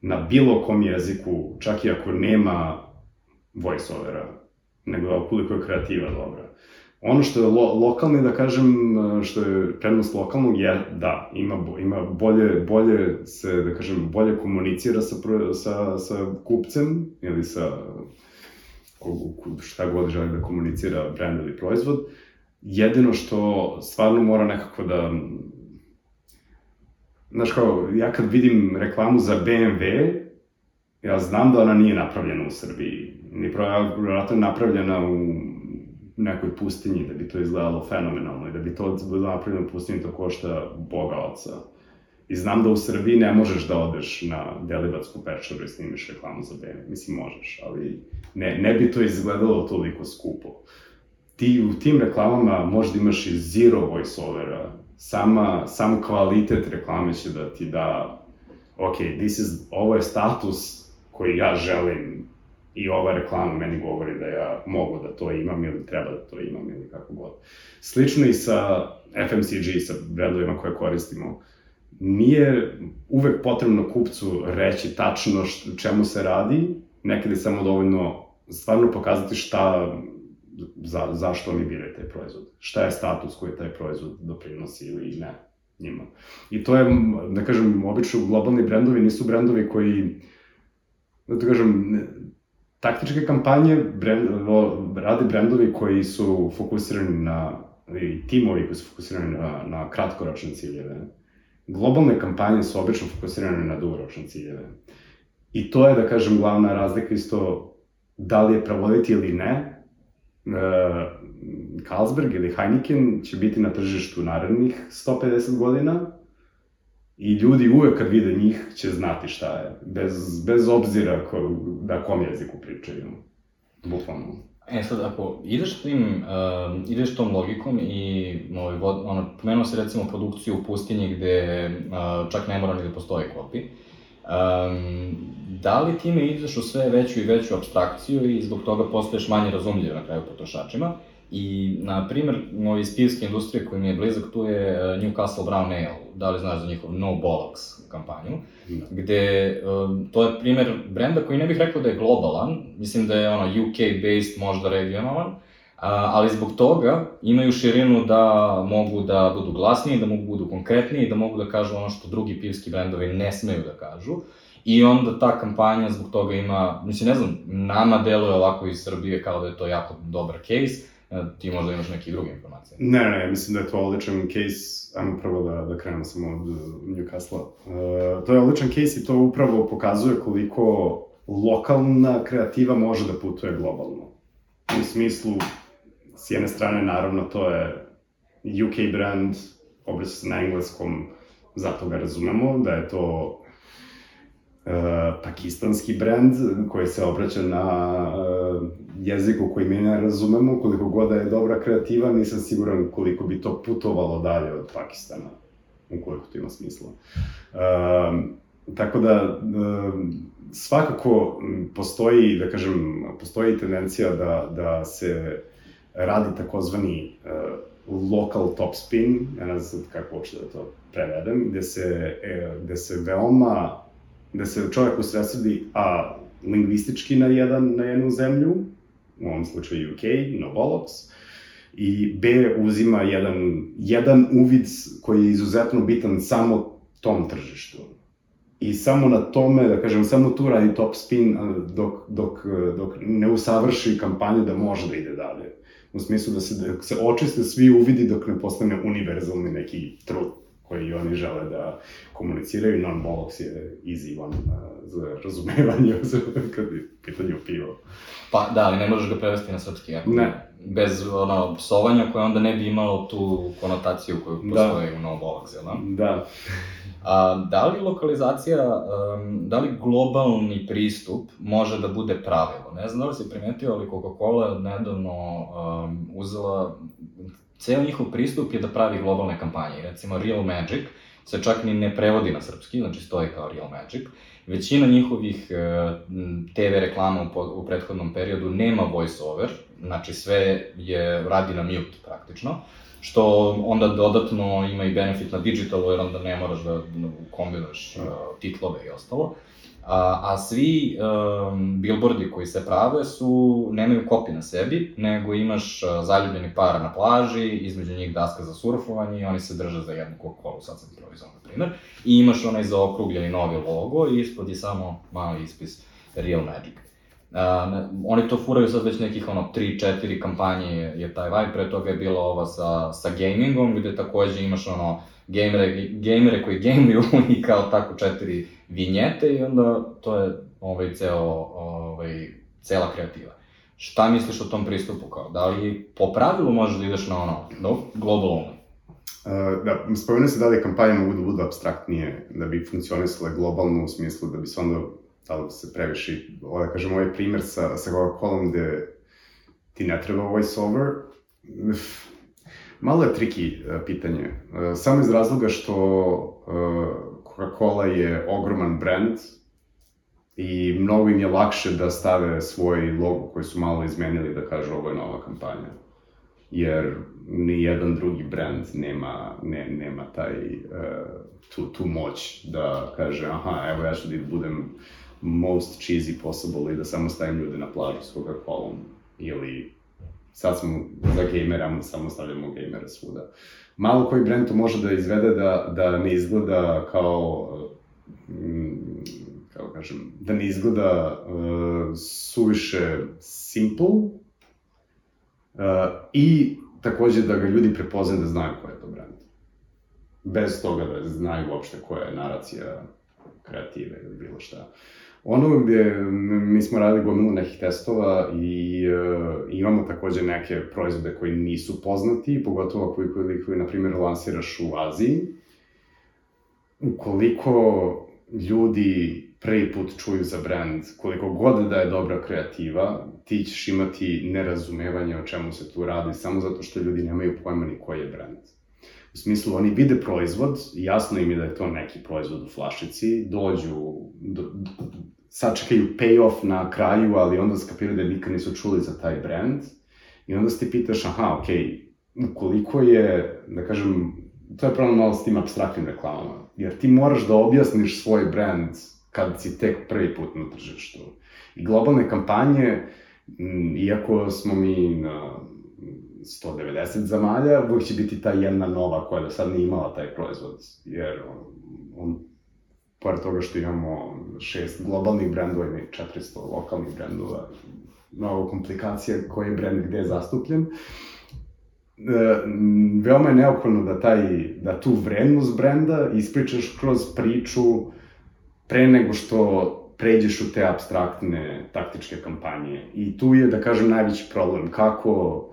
na bilo kom jeziku, čak i ako nema voice-overa, nego koliko je kreativa dobra. Ono što je lo, lokalni, da kažem, što je prednost lokalnog je da ima, ima bolje, bolje se, da kažem, bolje komunicira sa, sa, sa kupcem ili sa šta god želi da komunicira brand ili proizvod. Jedino što stvarno mora nekako da Znaš kao, ja kad vidim reklamu za BMW, ja znam da ona nije napravljena u Srbiji ni vjerojatno napravljena u nekoj pustinji, da bi to izgledalo fenomenalno i da bi to bilo napravljeno u pustinji, to košta boga oca. I znam da u Srbiji ne možeš da odeš na Delibatsku pečaru i snimiš reklamu za BMW. Mislim, možeš, ali ne, ne bi to izgledalo toliko skupo. Ti u tim reklamama možda imaš i zero voice-overa. Sama, sam kvalitet reklame će da ti da ok, this is, ovo je status koji ja želim i ova reklama meni govori da ja mogu da to imam ili treba da to imam ili kako god. Slično i sa FMCG, sa brandovima koje koristimo. Nije uvek potrebno kupcu reći tačno št, čemu se radi, nekad je samo dovoljno stvarno pokazati šta, za, zašto oni biraju taj proizvod. Šta je status koji taj proizvod doprinosi ili ne njima. I to je, da kažem, obično globalni brendovi nisu brendovi koji, da kažem, taktičke kampanje brend, rade brendovi koji su fokusirani na, i timovi koji su fokusirani na, na kratkoročne ciljeve. Globalne kampanje su obično fokusirane na dugoročne ciljeve. I to je, da kažem, glavna razlika isto da li je pravoditi ili ne. E, Carlsberg ili Heineken će biti na tržištu narednih 150 godina, I ljudi uvek kad vide njih će znati šta je, bez, bez obzira ko, da kom jeziku pričaju. Bukvalno. E sad, ako ideš tim, uh, ideš tom logikom i ovaj, ono, pomenuo se recimo produkciju u pustinji gde uh, čak ne mora ni da postoji kopi, um, da li time ideš u sve veću i veću abstrakciju i zbog toga postaješ manje razumljiv na kraju potrošačima? I, na primer, iz spijske industrije koji mi je blizak, tu je e, Newcastle Brown Ale, da li znaš za njihov No Bollocks kampanju, da. gde, um, to je primer brenda koji ne bih rekao da je globalan, mislim da je ono UK-based, možda regionalan, ali zbog toga imaju širinu da mogu da budu glasniji, da mogu da budu konkretniji, da mogu da kažu ono što drugi pivski brendovi ne smeju da kažu. I onda ta kampanja zbog toga ima, mislim, ne znam, nama deluje ovako iz Srbije kao da je to jako dobar case, E, ti možda imaš neke druge informacije. Ne, ne, mislim da je to odličan case, ajmo prvo da, da krenemo samo od uh, Newcastle. Uh, to je odličan case i to upravo pokazuje koliko lokalna kreativa može da putuje globalno. U smislu, s jedne strane, naravno, to je UK brand, obraća se na engleskom, zato ga razumemo, da je to pakistanski brand koji se obraća na uh, jeziku koji mi ne razumemo, koliko god da je dobra kreativa, nisam siguran koliko bi to putovalo dalje od Pakistana, ukoliko to ima smisla. Uh, tako da, uh, svakako postoji, da kažem, postoji tendencija da, da se radi takozvani uh, local top spin, ne znam kako uopšte da to prevedem, gde se, e, gde se veoma, gde se čovjek usresredi, a lingvistički na, jedan, na jednu zemlju, u ovom slučaju UK, Novolox, i B uzima jedan, jedan uvid koji je izuzetno bitan samo tom tržištu. I samo na tome, da kažem, samo tu radi top spin dok, dok, dok ne usavrši kampanju da može da ide dalje. U smislu da se, da se očiste svi uvidi dok ne postane univerzalni neki trud koji oni žele da komuniciraju. Non-bollocks je uh, za razumevanje kad je pitanje pivo. Pa da, ali ne možeš ga prevesti na srpski, ako Ne. bez ono, psovanja koje onda ne bi imalo tu konotaciju koju postoji da. u non-bollocks, jel da? Da. A, da li lokalizacija, um, da li globalni pristup može da bude pravilo? Ne znam da li si primetio, ali Coca-Cola nedavno um, uzela, ceo njihov pristup je da pravi globalne kampanje. Recimo Real Magic se čak ni ne prevodi na srpski, znači stoji kao Real Magic. Većina njihovih uh, TV reklama u, prethodnom periodu nema voice over, znači sve je radi na mute praktično što onda dodatno ima i benefit na digitalu, jer onda ne moraš da, da kombinuješ uh, titlove i ostalo. A, a svi um, billboardi koji se prave su, nemaju kopi na sebi, nego imaš uh, zaljubljeni par na plaži, između njih daska za surfovanje i oni se drže za jednu Coca-Cola, sad sam improvizao na primer, i imaš onaj zaokrugljeni novi logo i ispod je samo mali ispis Real Magic. Ne, oni to furaju sad već nekih ono 3-4 kampanje je, je taj vibe, pre toga je bila ova sa, sa gamingom, gde takođe imaš ono gamere, gamere koji gameju i kao tako četiri vinjete i onda to je ovaj ceo, ovaj, cela kreativa. Šta misliš o tom pristupu kao? Da li po pravilu možeš da ideš na ono, no, global only? Uh, da, spomenuo se da li kampanje mogu da budu abstraktnije, da bi funkcionisale globalno u smislu da bi se onda da li se previše, da kažem, ovaj primer sa, sa Coca-Colom gde ti ne treba voice over, malo je triki uh, pitanje. Uh, samo iz razloga što uh, Coca-Cola je ogroman brand i mnogo im je lakše da stave svoj logo koji su malo izmenili da kažu ovo je nova kampanja. Jer ni jedan drugi brand nema, ne, nema taj, tu, tu moć da kaže aha, evo ja ću da budem most cheesy possible i da samo stavim ljude na plažu s Coca-Colom ili sad smo za gamera, samo stavljamo gamere svuda. Malo koji brand to može da izvede da, da ne izgleda kao, mm, kao kažem, da ne izgleda uh, suviše simple uh, i takođe da ga ljudi prepoznaju da znaju ko je to brand. Bez toga da znaju uopšte koja je naracija kreative ili bilo šta. Uh, Ono gde mi smo radili gomilu nekih testova i uh, imamo takođe neke proizvode koji nisu poznati, pogotovo ako ih, koji, na primjer, lansiraš u Aziji. Ukoliko ljudi prvi put čuju za brand, koliko god da je dobra kreativa, ti ćeš imati nerazumevanje o čemu se tu radi, samo zato što ljudi nemaju pojma ni koji je brand. U smislu, oni vide proizvod, jasno im je da je to neki proizvod u flašici, dođu, do, do, sačekaju payoff na kraju, ali onda skapiraju da nikad nisu čuli za taj brand. I onda se ti pitaš, aha, okej, okay, je, da kažem, to je problem malo s tim abstraktnim reklamama. Jer ti moraš da objasniš svoj brand kad si tek prvi put na tržištu. I globalne kampanje, iako smo mi na 190 zamalja, uvijek će biti ta jedna nova koja do sad nije imala taj proizvod, jer on, on pored toga što imamo šest globalnih brendova i 400 lokalnih brendova, mnogo komplikacija koji je brend gde je zastupljen, e, veoma je neophodno da, taj, da tu vrednost brenda ispričaš kroz priču pre nego što pređeš u te abstraktne taktičke kampanje. I tu je, da kažem, najveći problem. Kako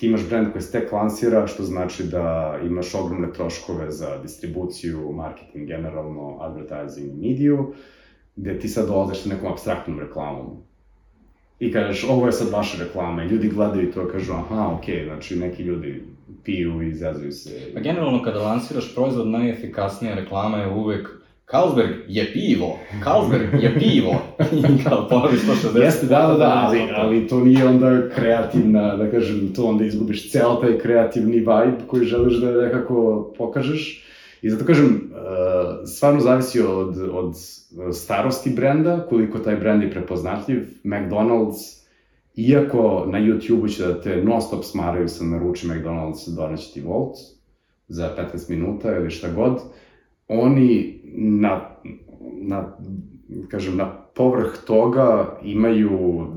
ti imaš brend koji se tek lansira, što znači da imaš ogromne troškove za distribuciju, marketing generalno, advertising, mediju, gde ti sad dolaziš sa nekom abstraktnom reklamom. I kažeš, ovo je sad vaša reklama, i ljudi gledaju i to kažu, aha, okej, okay, znači neki ljudi piju i zezaju se. Pa generalno kada lansiraš proizvod, najefikasnija reklama je uvek Carlsberg je pivo, Carlsberg je pivo. I kao ponoviš 160. Jeste, da, da, da, ali, ali to nije onda kreativna, da kažem, to onda izgubiš ceo taj kreativni vibe koji želiš da nekako pokažeš. I zato kažem, uh, stvarno zavisi od, od starosti brenda, koliko taj brend je prepoznatljiv. McDonald's, iako na YouTube-u će da te non stop smaraju sa naruči McDonald's, doneće ti Volt za 15 minuta ili šta god, oni na, na, kažem, na povrh toga imaju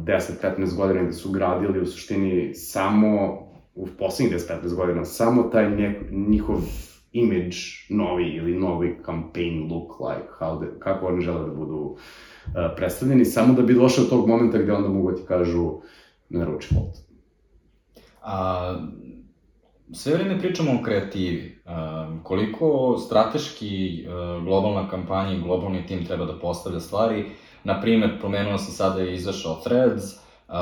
10-15 godina da su gradili u suštini samo, u poslednjih 10-15 godina, samo taj nek, njihov image novi ili novi campaign look like, how de, kako oni žele da budu uh, predstavljeni, samo da bi došao do tog momenta gde onda mogu da ti kažu naruči Volt. A, sve vreme pričamo o kreativi. Koliko strateški uh, globalna kampanja i globalni tim treba da postavlja stvari, na primer, promenuo sam sada je izašao Threads, uh,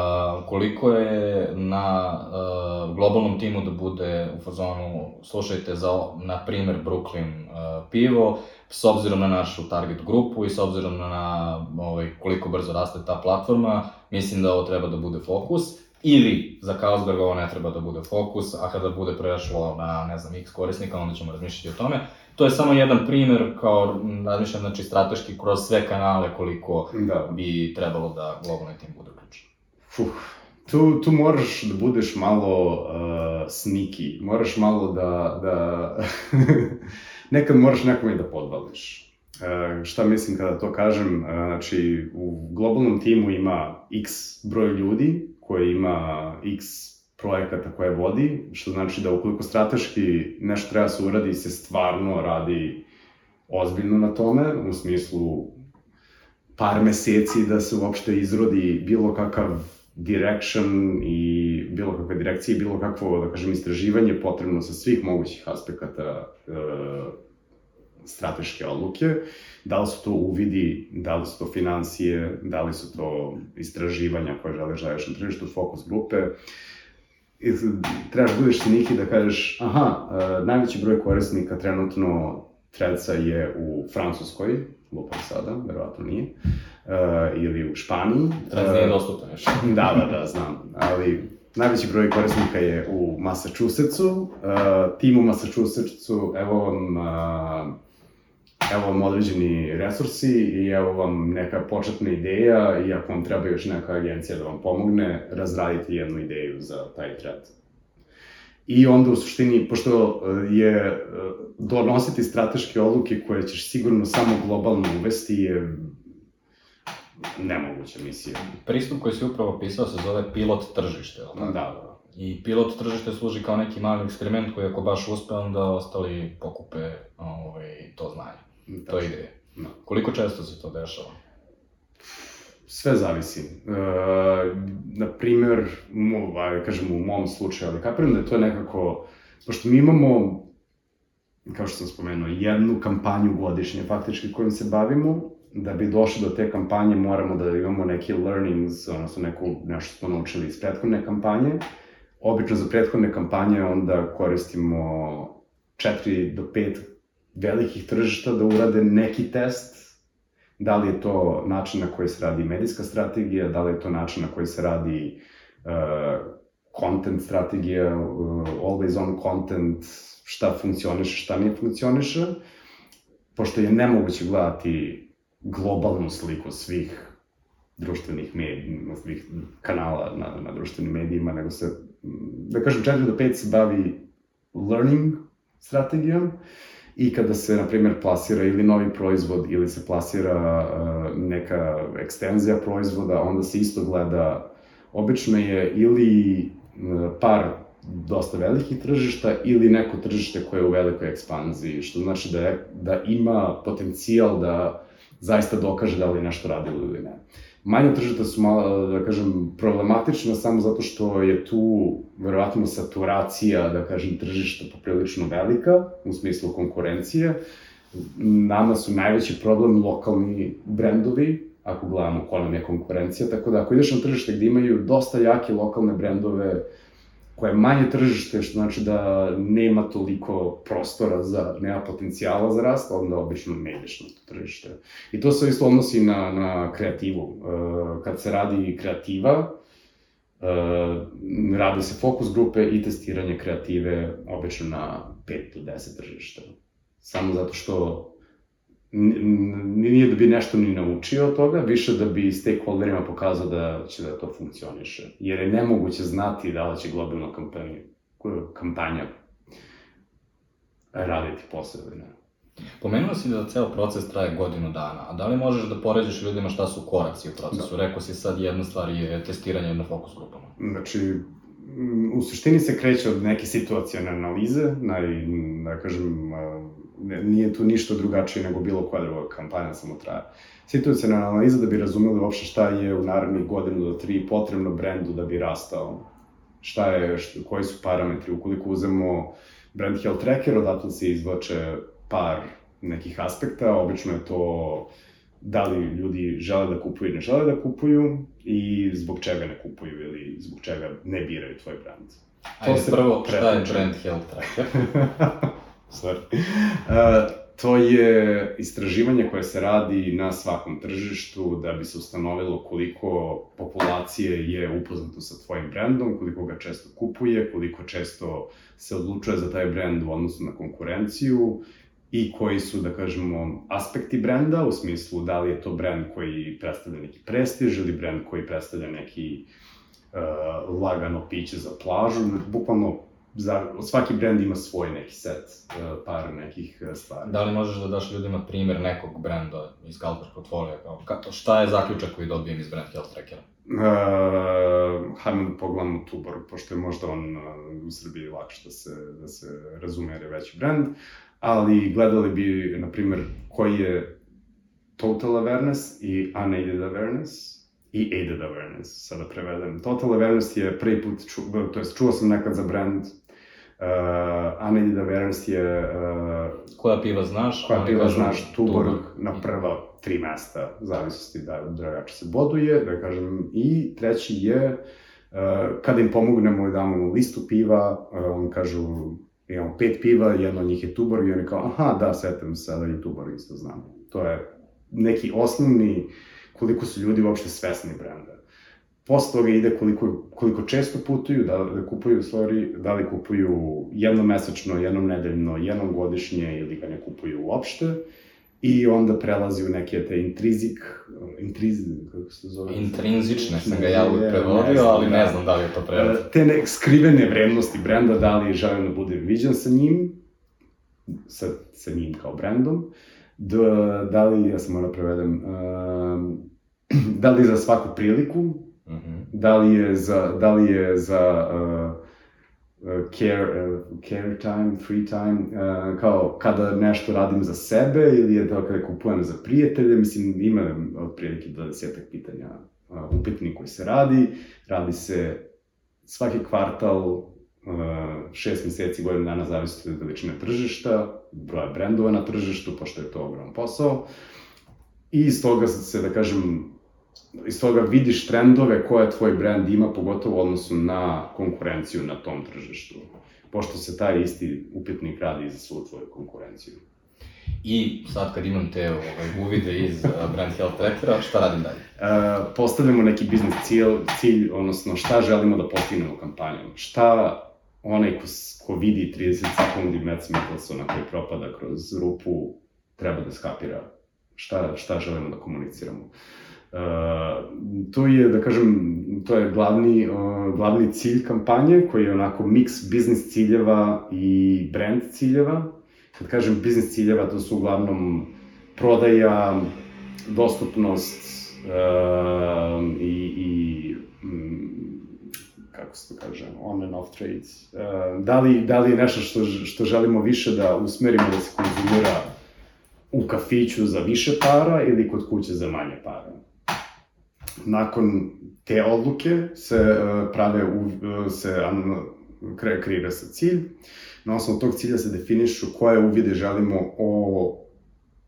koliko je na uh, globalnom timu da bude u fazonu, slušajte za, na primer, Brooklyn pivo, s obzirom na našu target grupu i s obzirom na ovaj, koliko brzo raste ta platforma, mislim da ovo treba da bude fokus Ili za Carlsberg ovo ne treba da bude fokus, a kada bude prešlo na, ne znam, x korisnika, onda ćemo razmišljati o tome. To je samo jedan primer, kao razmišljam, znači, strateški kroz sve kanale koliko da. bi trebalo da globalni tim bude uključen. Fuh, tu, tu moraš da budeš malo uh, sneaky, moraš malo da, da nekad moraš nekome da podvališ. Uh, šta mislim kada to kažem? Uh, znači, u globalnom timu ima x broj ljudi koje ima x projekata koje vodi, što znači da ukoliko strateški nešto treba se uradi, se stvarno radi ozbiljno na tome, u smislu par meseci da se uopšte izrodi bilo kakav direction i bilo kakve direkcije, bilo kakvo, da kažem, istraživanje potrebno sa svih mogućih aspekata e, strateške odluke, da li su to uvidi, da li su to financije, da li su to istraživanja koje želiš da na tržištu, fokus grupe, I trebaš da budeš siniki da kažeš, aha, uh, najveći broj korisnika trenutno Treca je u Francuskoj, lupam sada, verovatno nije, uh, ili u Španiji. Trec nije dostupno još. da, da, da, znam, ali najveći broj korisnika je u Massachusettsu, uh, tim u Massachusettsu, evo vam uh, evo vam određeni resursi i evo vam neka početna ideja i ako vam treba još neka agencija da vam pomogne, razradite jednu ideju za taj thread. I onda u suštini, pošto e, je e, donositi strateške odluke koje ćeš sigurno samo globalno uvesti je nemoguća misija. Pristup koji si upravo pisao se zove pilot tržište, ali Da, da. I pilot tržište služi kao neki mali eksperiment koji ako baš uspe, onda ostali pokupe ovaj, to znanje. To je ideja. No. Koliko često se to dešava? Sve zavisi. E, na primer, aj, kažem u mom slučaju, ali kapiram da je to nekako, pošto mi imamo, kao što sam spomenuo, jednu kampanju godišnje faktički kojim se bavimo, da bi došli do te kampanje moramo da imamo neke learnings, odnosno neku, nešto smo naučili iz prethodne kampanje. Obično za prethodne kampanje onda koristimo 4 do 5 velikih tržišta da urade neki test, da li je to način na koji se radi medijska strategija, da li je to način na koji se radi uh, content strategija, uh, always on content, šta funkcioniše, šta ne funkcioniše, pošto je nemoguće gledati globalnu sliku svih društvenih medija, svih kanala na, na društvenim medijima, nego se, da kažem, 4 do 5 se bavi learning strategijom, i kada se, na primjer, plasira ili novi proizvod ili se plasira uh, neka ekstenzija proizvoda, onda se isto gleda, obično je ili uh, par dosta velikih tržišta ili neko tržište koje je u velikoj ekspanziji, što znači da, je, da ima potencijal da zaista dokaže da li nešto radilo ili ne. Manja tržišta su malo, da kažem, problematična samo zato što je tu verovatno saturacija, da kažem, tržišta poprilično velika, u smislu konkurencije. Nama su najveći problem lokalni brendovi, ako gledamo ko nam je konkurencija, tako da ako ideš na tržište gde imaju dosta jake lokalne brendove, koje je manje tržište, što znači da nema toliko prostora za, nema potencijala za rast, onda obično ne ideš na to tržište. I to se isto odnosi na, na kreativu. Uh, kad se radi kreativa, uh, rade se fokus grupe i testiranje kreative obično na 5 do 10 tržišta. Samo zato što nije da bi nešto ni naučio od toga, više da bi stakeholderima pokazao da će da to funkcioniše. Jer je nemoguće znati da li će globalna kampanja, kampanja raditi posao ili ne. Pomenuo si da ceo proces traje godinu dana, a da li možeš da poređeš ljudima šta su koraci u procesu? Da. Rekao si sad jedna stvar je testiranje na fokus grupama. Znači, u suštini se kreće od neke situacijone analize, naj, da kažem, nije tu ništa drugačije nego bilo koja druga kampanja samo traje. Situacijona analiza da bi razumeli uopšte šta je u narednih godinu do tri potrebno brendu da bi rastao. Šta je, šta, koji su parametri, ukoliko uzemo brand health tracker, odatle se izvlače par nekih aspekta, obično je to da li ljudi žele da kupuju ili ne žele da kupuju i zbog čega ne kupuju ili zbog čega ne biraju tvoj brand. Ajde, prvo, šta je brand health tracker? Sorry. Uh, to je istraživanje koje se radi na svakom tržištu da bi se ustanovilo koliko populacije je upoznato sa tvojim brendom, koliko ga često kupuje, koliko često se odlučuje za taj brend u odnosu na konkurenciju i koji su, da kažemo, aspekti brenda, u smislu da li je to brend koji predstavlja neki prestiž ili brend koji predstavlja neki uh, lagano piće za plažu, bukvalno za, svaki brend ima svoj neki set, uh, par nekih uh, stvari. Da li možeš da daš ljudima primer nekog brenda iz Galper portfolio? Kao, kako, šta je zaključak koji dobijem iz brand health trackera? Uh, hajmo da pogledamo Tuborg, pošto je možda on uh, u Srbiji lakše da se, da se razume jer je veći brand, ali gledali bi, na primer, koji je total awareness i unaided awareness, i aided awareness, sada prevedem. Total awareness je prvi put, ču, to jest čuo sam nekad za brand, uh, unaided awareness je... Uh, koja piva znaš? Koja piva znaš, Tuborg, Tuborg na prva tri mesta, zavisnosti da dragač se boduje, da kažem, i treći je, uh, kada im pomognemo i damo mu listu piva, uh, oni kažu, imamo pet piva, jedno od njih je Tuborg i oni kao, aha, da, setam se, da i Tuborg isto znam. To je neki osnovni koliko su ljudi uopšte svesni brenda. Posle toga ide koliko, koliko često putuju, da, da kupuju stvari, da li kupuju jednom mesečno, jednom nedeljno, jednom godišnje ili ga ne kupuju uopšte. I onda prelazi u neke te intrizik, intrizik, kako se zove? Intrinzične sam ga ja uvijek prevodio, ali ne znam da li je to prelaz. E, te ne, skrivene vrednosti brenda, da li želim da bude viđen sa njim, sa, sa njim kao brendom, da, da li, ja sam mora prevedem, um, da li za svaku priliku, mm -hmm. da li je za, da li je za uh, uh, care, uh, care time, free time, uh, kao kada nešto radim za sebe ili je to kada kupujem za prijatelje, mislim ima otprilike 20 pitanja uh, upitnik koji se radi, radi se svaki kvartal, uh, šest meseci, godinu dana, zavisno od veličine tržišta, broja brendova na tržištu, pošto je to ogrom posao. I iz toga se, da kažem, iz toga vidiš trendove koje tvoj brand ima, pogotovo u odnosu na konkurenciju na tom tržištu. Pošto se taj isti upitnik radi za svu tvoju konkurenciju. I sad kad imam te ovaj, uvide iz uh, Brand Health Trackera, šta radim dalje? Uh, postavljamo neki biznis cilj, cilj, odnosno šta želimo da postignemo kampanjom. Šta onaj ko, ko vidi 30 sekundi Mads Mikkelsona koji propada kroz rupu treba da skapira šta, šta želimo da komuniciramo. Uh, to je, da kažem, to je glavni, uh, glavni cilj kampanje, koji je onako mix biznis ciljeva i brand ciljeva. kad kažem biznis ciljeva, to su uglavnom prodaja, dostupnost uh, i, i mm, kako se to kaže, on and off trades. Uh, da, li, da li je nešto što, što želimo više da usmerimo da se konzumira u kafiću za više para ili kod kuće za manje para? Nakon te odluke se uh, prave, uh, se kre, kreira se cilj. Na osnovu tog cilja se definišu koje uvide želimo o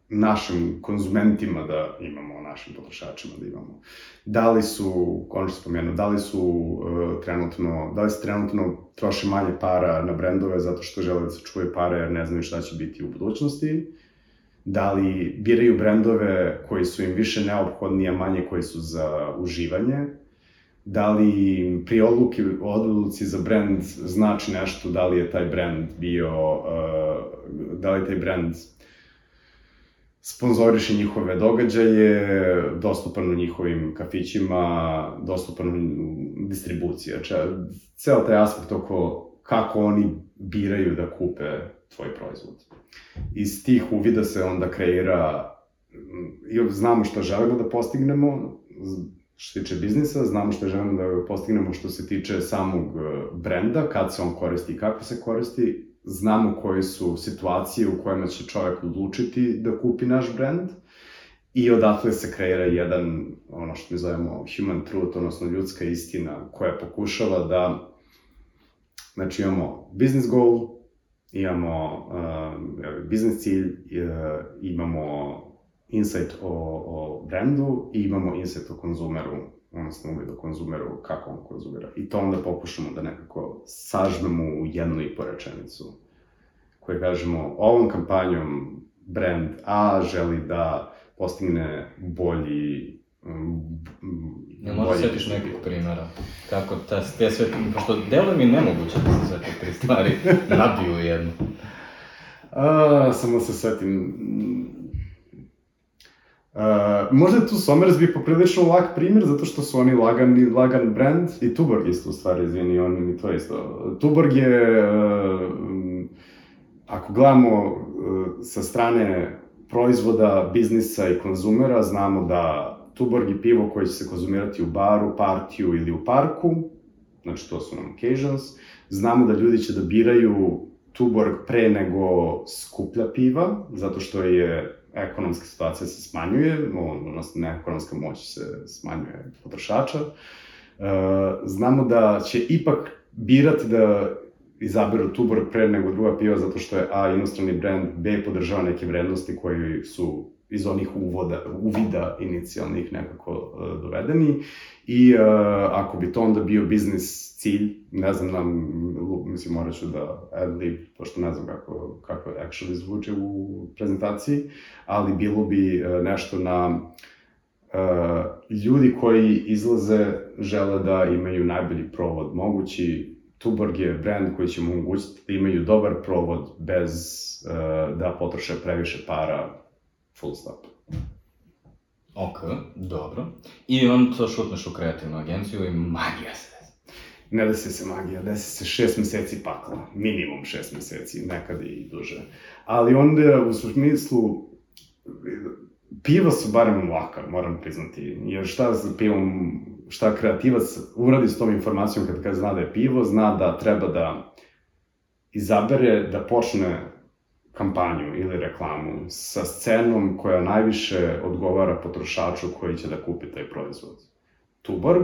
našim konzumentima da imamo, o našim potrošačima da imamo. Da li su, konačno spomenu, da li su uh, trenutno, da li se trenutno troši manje para na brendove zato što žele da se čuvaju pare jer ne znaju šta će biti u budućnosti, da li biraju brendove koji su im više neophodni, a manje koji su za uživanje, da li pri odluki, odluci za brand znači nešto, da li je taj brand bio, uh, da li taj brand sponzoriše njihove događaje, dostupan u njihovim kafićima, dostupan u distribuciji. Znači, ceo taj aspekt oko kako oni biraju da kupe tvoj proizvod. Iz tih uvida se onda kreira, znamo šta želimo da postignemo, što se tiče biznisa, znamo što želimo da postignemo što se tiče samog brenda, kad se on koristi i kako se koristi, znamo koje su situacije u kojima će čovjek odlučiti da kupi naš brand i odatle se kreira jedan, ono što mi zovemo human truth, odnosno ljudska istina koja pokušava da, znači imamo business goal, imamo uh, business cilj, uh, imamo insight o, o brandu i imamo insight o konzumeru, odnosno uvid o konzumeru, kako on konzumira. I to onda pokušamo da nekako sažmemo u jednu i po rečenicu, koje kažemo, ovom kampanjom brand A želi da postigne bolji Ja možda setiš nekog primjera, kako ta, te sve, pošto delo mi nemoguće da se sve te tri stvari nabiju jedno. A, samo se setim, Uh, možda je tu Somersby poprilično lak primjer, zato što su oni lagan, lagan brand, i Tuborg isto u stvari, izvini, on mi to isto. Tuborg je, uh, ako gledamo uh, sa strane proizvoda, biznisa i konzumera, znamo da Tuborg je pivo koje će se konzumirati u baru, partiju ili u parku, znači to su nam occasions. Znamo da ljudi će da biraju Tuborg pre nego skuplja piva, zato što je ekonomska situacija se smanjuje, odnosno ne ekonomska moć se smanjuje potrošača. E, znamo da će ipak birati da izaberu Tuborg pre nego druga piva zato što je A inostrani brand, B podržava neke vrednosti koji su iz onih uvoda, uvida inicijalnih nekako uh, dovedeni. I uh, ako bi to onda bio biznis cilj, ne znam, nam, mislim, morat ću da adlib, pošto ne znam kako, kako actually zvuče u prezentaciji, ali bilo bi uh, nešto na uh, ljudi koji izlaze žele da imaju najbolji provod mogući, Tuborg je brand koji će mu omogućiti da imaju dobar provod bez uh, da potroše previše para full stop. Ok, dobro. I on to šutneš u kreativnu agenciju i magija se ne desi se magija, desi se šest meseci pakla, minimum šest meseci, nekad i duže. Ali onda, u smislu, piva su barem laka, moram priznati, jer šta sa pivom, šta kreativac uradi s tom informacijom kad, kad zna da je pivo, zna da treba da izabere da počne kampanju ili reklamu sa scenom koja najviše odgovara potrošaču koji će da kupi taj proizvod. Tuborg,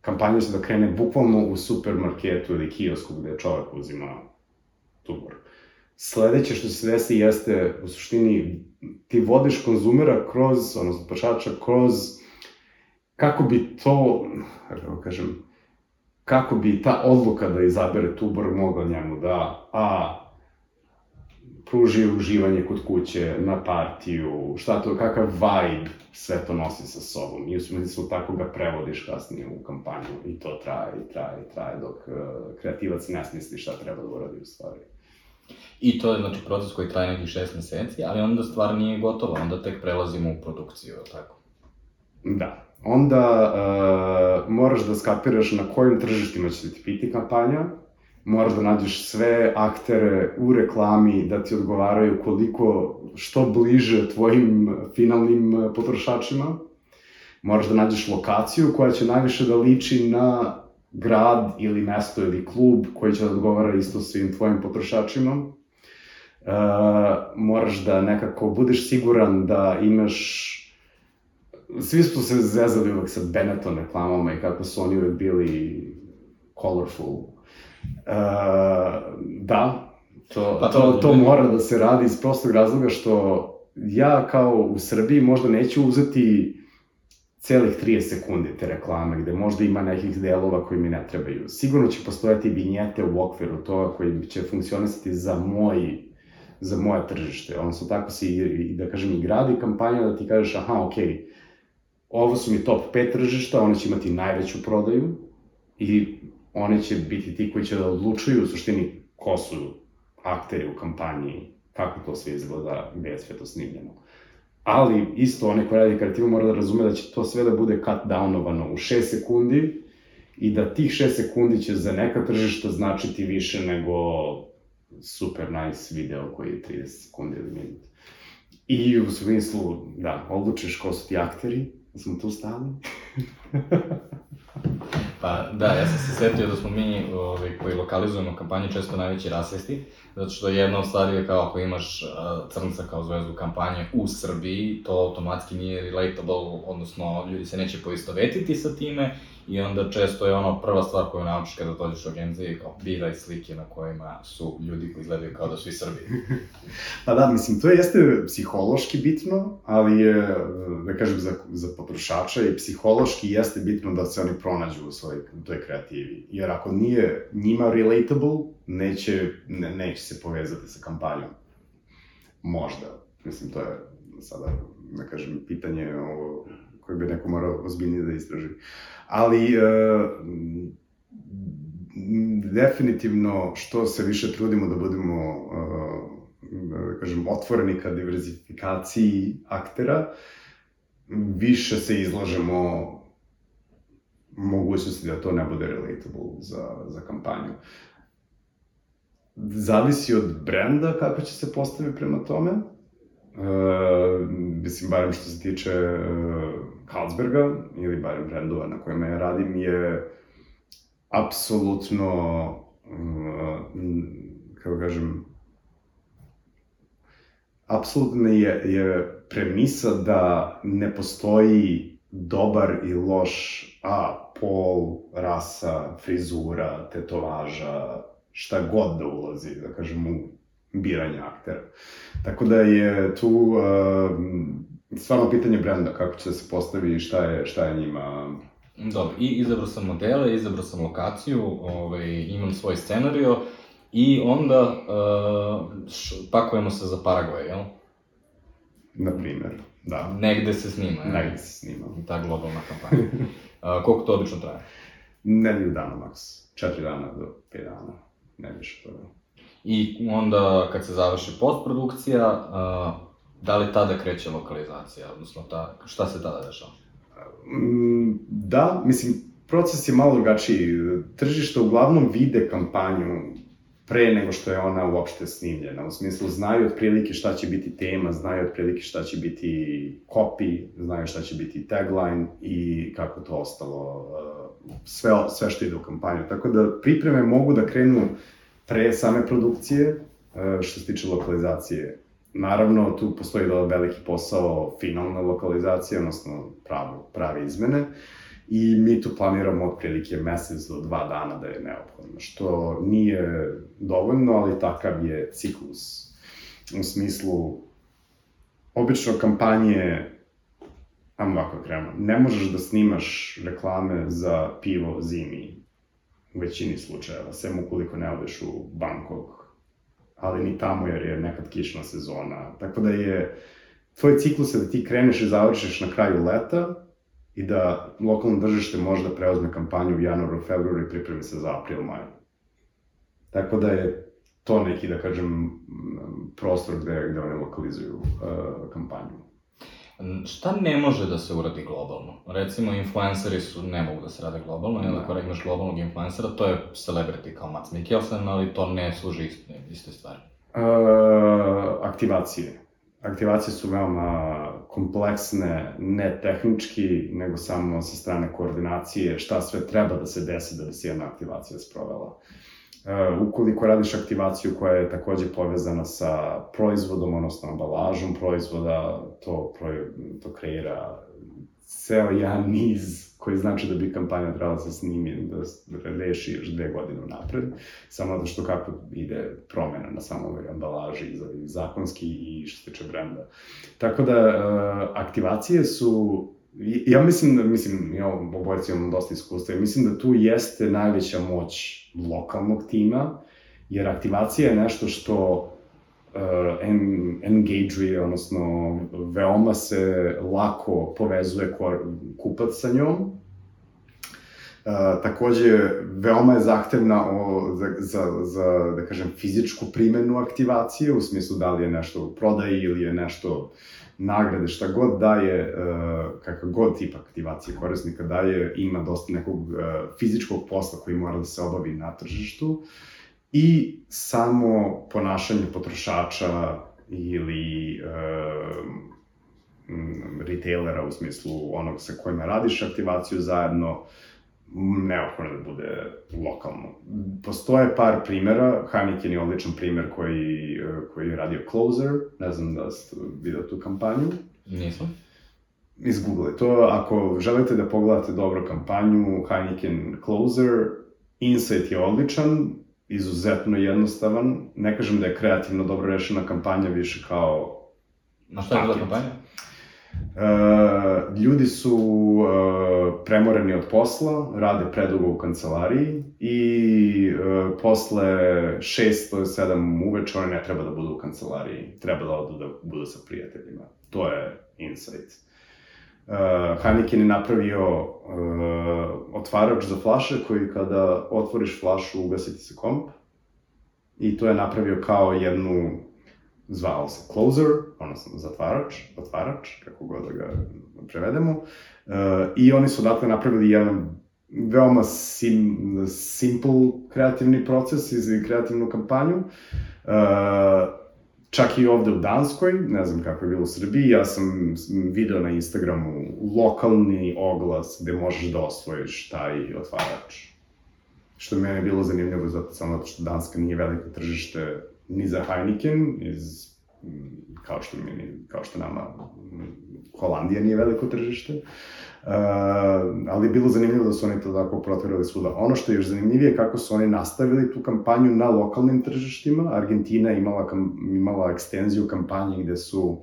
kampanja će da krene bukvalno u supermarketu ili kiosku gde čovek uzima Tuborg. Sledeće što se desi jeste, u suštini, ti vodiš konzumera kroz, odnosno potrošača, kroz kako bi to, kako kažem, kako bi ta odluka da izabere Tuborg mogla njemu da, a, pruži uživanje kod kuće, na partiju, šta to, kakav vibe sve to nosi sa sobom. I u smislu tako ga prevodiš kasnije u kampanju i to traje i traje i traje dok uh, kreativac ne smisli šta treba da uradi u stvari. I to je znači proces koji traje nekih šest meseci, ali onda stvar nije gotova, onda tek prelazimo u produkciju, tako? Da. Onda uh, moraš da skapiraš na kojim tržištima će ti biti kampanja, moraš da nađeš sve aktere u reklami da ti odgovaraju koliko, što bliže tvojim finalnim potrošačima. Moraš da nađeš lokaciju koja će najviše da liči na grad ili mesto ili klub koji će da odgovara isto svim tvojim potrošačima. Uh, moraš da nekako budeš siguran da imaš svi su se zezali uvek sa Benetton reklamama i kako su oni uvek bili colorful. Uh, da, to, pa, to, to mora da se radi iz prostog razloga što ja kao u Srbiji možda neću uzeti celih 30 sekundi te reklame, gde možda ima nekih delova koji mi ne trebaju. Sigurno će postojati vinjete u okviru toga koji će funkcionisati za moj za moje tržište. Odnosno, tako se i, da kažem, i gradi kampanja da ti kažeš, aha, okay, ovo su mi top 5 tržišta, one će imati najveću prodaju i one će biti ti koji će da odlučuju u suštini ko su akteri u kampanji, kako to sve izgleda, gde je sve to snimljeno. Ali, isto, onaj koji radi kreativu mora da razume da će to sve da bude cut downovano u 6 sekundi i da tih 6 sekundi će za neka tržišta značiti više nego super nice video koji je 30 sekundi ili minut. I u smislu, da, odlučiš ko su ti akteri, smo tu stali. pa da, ja sam se setio da smo mi ovaj, koji lokalizujemo kampanju često najveći rasvesti, zato što jedna od stvari je kao ako imaš crnca kao zvezdu kampanje u Srbiji, to automatski nije relatable, odnosno ljudi se neće poistovetiti sa time I onda često je ono prva stvar koju naučiš kada dođeš u agenciji, kao biraj slike na kojima su ljudi koji izgledaju kao da su iz Srbije. pa da, mislim, to jeste psihološki bitno, ali je, da kažem, za, za potrošača i psihološki jeste bitno da se oni pronađu u svojoj toj kreativi. Jer ako nije njima relatable, neće, ne, neće se povezati sa kampanjom. Možda. Mislim, to je sada, da kažem, pitanje o, koje bi neko morao ozbiljnije da istraži. Ali, uh, definitivno, što se više trudimo da budemo, uh, da kažem, otvoreni ka diverzifikaciji aktera, više se izlažemo mogućnosti da to ne bude relatable za, za kampanju. Zavisi od brenda kako će se postaviti prema tome, Uh, mislim, barem što se tiče uh, Carlsberga, ili barem brendova na kojima ja radim, je apsolutno, uh, kako kažem, apsolutno je, je premisa da ne postoji dobar i loš a, pol, rasa, frizura, tetovaža, šta god da ulazi, da kažem, u biranje aktera. Tako da je tu uh, stvarno pitanje brenda, kako će se postavi i šta je, šta je njima Dobro, i izabrao sam modele, izabrao sam lokaciju, ovaj, imam svoj scenario i onda uh, š, pakujemo se za Paraguay, jel? Na primer, da. Negde se snima, jel? Negde se snima. Ta globalna kampanja. uh, koliko to obično traje? Nedelju dana maks. Četiri dana do pet dana. Ne više toga. I onda kad se završi postprodukcija, da li tada kreće lokalizacija, odnosno ta, šta se tada dešava? Mm, da, mislim, proces je malo drugačiji. Tržište uglavnom vide kampanju pre nego što je ona uopšte snimljena. U smislu, znaju otprilike šta će biti tema, znaju otprilike šta će biti copy, znaju šta će biti tagline i kako to ostalo, sve, sve što ide u kampanju. Tako da pripreme mogu da krenu pre same produkcije, e, što se tiče lokalizacije. Naravno, tu postoji da veliki posao finalna lokalizacija, odnosno pravo, prave izmene, i mi tu planiramo otprilike mesec do dva dana da je neophodno, što nije dovoljno, ali takav je ciklus. U smislu, obično kampanje, ajmo ovako krenemo, ne možeš da snimaš reklame za pivo zimi u većini slučajeva, sem ukoliko ne odeš u Bangkok, ali ni tamo jer je nekad kišna sezona. Tako da je, tvoj ciklus je da ti kreneš i završiš na kraju leta i da lokalno držište može da preozme kampanju u januaru, februaru i pripremi se za april, maj. Tako da je to neki, da kažem, prostor gde, gde oni lokalizuju uh, kampanju. Šta ne može da se uradi globalno? Recimo, influenceri su, ne mogu da se rade globalno, jer Da. ako imaš globalnog influencera, to je celebrity kao Mats Mikkelsen, ali to ne služi iste, iste stvari. E, aktivacije. Aktivacije su veoma kompleksne, ne tehnički, nego samo sa strane koordinacije, šta sve treba da se desi da bi se jedna aktivacija sprovela. Ukoliko radiš aktivaciju koja je takođe povezana sa proizvodom, odnosno ambalažom proizvoda, to, to kreira ceo jedan niz koji znači da bi kampanja trebala se snimi, da reši još dve godine napred, samo zato što kako ide promena na samoj ambalaži zakonski i što se tiče brenda. Tako da, e, aktivacije su Ja mislim da, mislim, ja obojci imamo dosta iskustva i mislim da tu jeste najveća moć lokalnog tima, jer aktivacija je nešto što uh, en, engage odnosno veoma se lako povezuje kupac sa njom. Uh, takođe, veoma je zahtevna o, za, za, za, da kažem, fizičku primenu aktivacije, u smislu da li je nešto u prodaji ili je nešto nagrade, šta god daje, uh, kakav god tip aktivacije korisnika daje, ima dosta nekog uh, fizičkog posla koji mora da se obavi na tržištu. I samo ponašanje potrošača ili m, retailera u smislu onog sa kojima radiš aktivaciju zajedno, neophodno da bude lokalno. Postoje par primera, Heineken je odličan primer koji, eh, koji je radio Closer, ne znam da ste vidio tu kampanju, Nisam. izgooglaj to, ako želite da pogledate dobro kampanju, Heineken Closer, Insight je odličan, izuzetno jednostavan, ne kažem da je kreativno dobro rešena kampanja, više kao Na šta je bila kampanja? Uh, ljudi su uh, premoreni od posla, rade predugo u kancelariji i uh, posle 6 do 7 uveče oni ne treba da budu u kancelariji, treba da odu da budu sa prijateljima. To je insight. Uh, Heineken je napravio uh, otvarač za flaše koji kada otvoriš flašu ugasi ti se komp i to je napravio kao jednu zvao se closer, odnosno zatvarač, otvarač, kako god da ga prevedemo. Uh, I oni su odatle napravili jedan veoma sim, simple kreativni proces i kreativnu kampanju. Uh, čak i ovde u Danskoj, ne znam kako je bilo u Srbiji, ja sam video na Instagramu lokalni oglas gde možeš da osvojiš taj otvarač. Što je mene bilo zanimljivo zato samo zato što Danska nije veliko tržište ni za Heineken, iz, kao što, mi, kao što nama Holandija nije veliko tržište. Uh, ali je bilo zanimljivo da su oni to tako protirali svuda. Ono što je još zanimljivije kako su oni nastavili tu kampanju na lokalnim tržištima. Argentina je imala, kam, imala ekstenziju kampanje gde su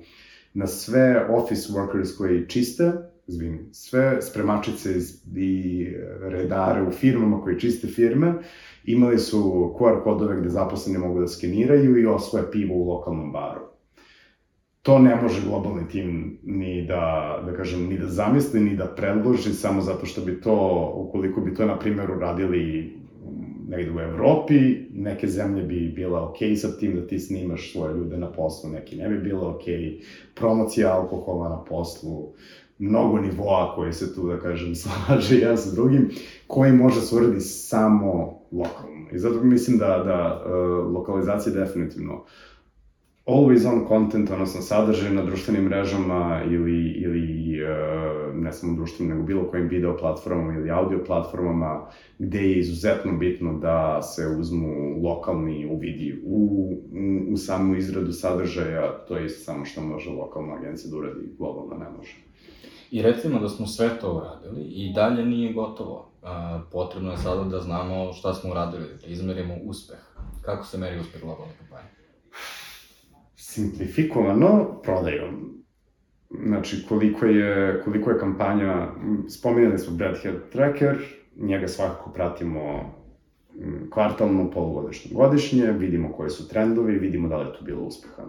na sve office workers koji čiste, izvini, sve spremačice i redare u firmama koji čiste firme, imali su QR kodove gde zaposleni mogu da skeniraju i osvoje pivo u lokalnom baru. To ne može globalni tim ni da, da kažem, ni da zamisli, ni da predloži, samo zato što bi to, ukoliko bi to, na primjer, uradili negde u Evropi, neke zemlje bi bila ok sa tim da ti snimaš svoje ljude na poslu, neki ne bi bilo ok, promocija alkohola na poslu, mnogo nivoa koji se tu, da kažem, slaže jedan sa drugim, koji može se samo lokalno. I zato mislim da, da uh, lokalizacija definitivno always on content, odnosno sadržaj na društvenim mrežama ili, ili uh, ne samo društvenim, nego bilo kojim video platformama ili audio platformama, gde je izuzetno bitno da se uzmu lokalni uvidi u, u, u samu izradu sadržaja, to je samo što može lokalna agencija da uradi, globalno ne može. I recimo da smo sve to uradili i dalje nije gotovo. A, potrebno je sada da znamo šta smo uradili, da izmerimo uspeh. Kako se meri uspeh globalne kampanje? simplifikovano prodajom. Znači, koliko je, koliko je kampanja, spominjali smo Brad Head Tracker, njega svakako pratimo kvartalno, polugodišnje, godišnje, vidimo koji su trendovi, vidimo da li je tu bilo uspeha.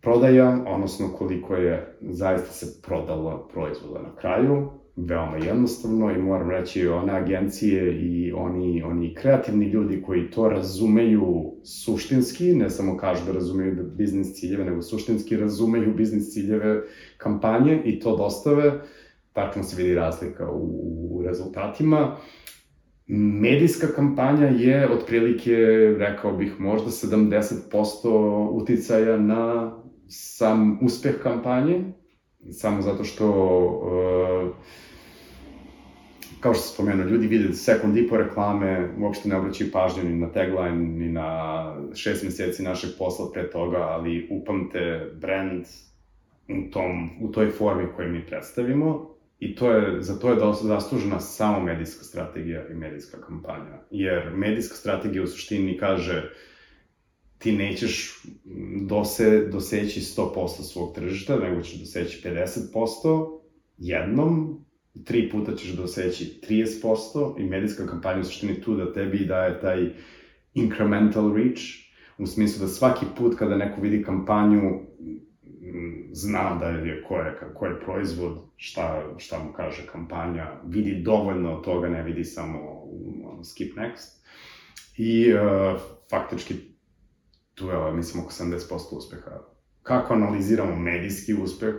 Prodaja, odnosno koliko je zaista se prodalo proizvoda na kraju, veoma jednostavno i moram reći one agencije i oni, oni kreativni ljudi koji to razumeju suštinski, ne samo kažu da razumeju biznis ciljeve, nego suštinski razumeju biznis ciljeve kampanje i to dostave, tačno se vidi razlika u, u rezultatima. Medijska kampanja je otprilike, rekao bih, možda 70% uticaja na sam uspeh kampanje, samo zato što uh, kao što se spomenuo, ljudi vide sekund i po reklame, uopšte ne obraćaju pažnju ni na tagline, ni na šest meseci našeg posla pre toga, ali upamte brand u, tom, u toj formi koju mi predstavimo i to je, za to je zaslužena samo medijska strategija i medijska kampanja. Jer medijska strategija u suštini kaže ti nećeš dose, doseći 100% svog tržišta, nego ćeš doseći 50% jednom, tri puta ćeš doseći 30% i medijska kampanja u suštini tu da tebi daje taj incremental reach, u smislu da svaki put kada neko vidi kampanju zna da je ko je, ko je proizvod, šta, šta mu kaže kampanja, vidi dovoljno od toga, ne vidi samo um, skip next. I uh, faktički tu je, mislim, oko 70% uspeha. Kako analiziramo medijski uspeh?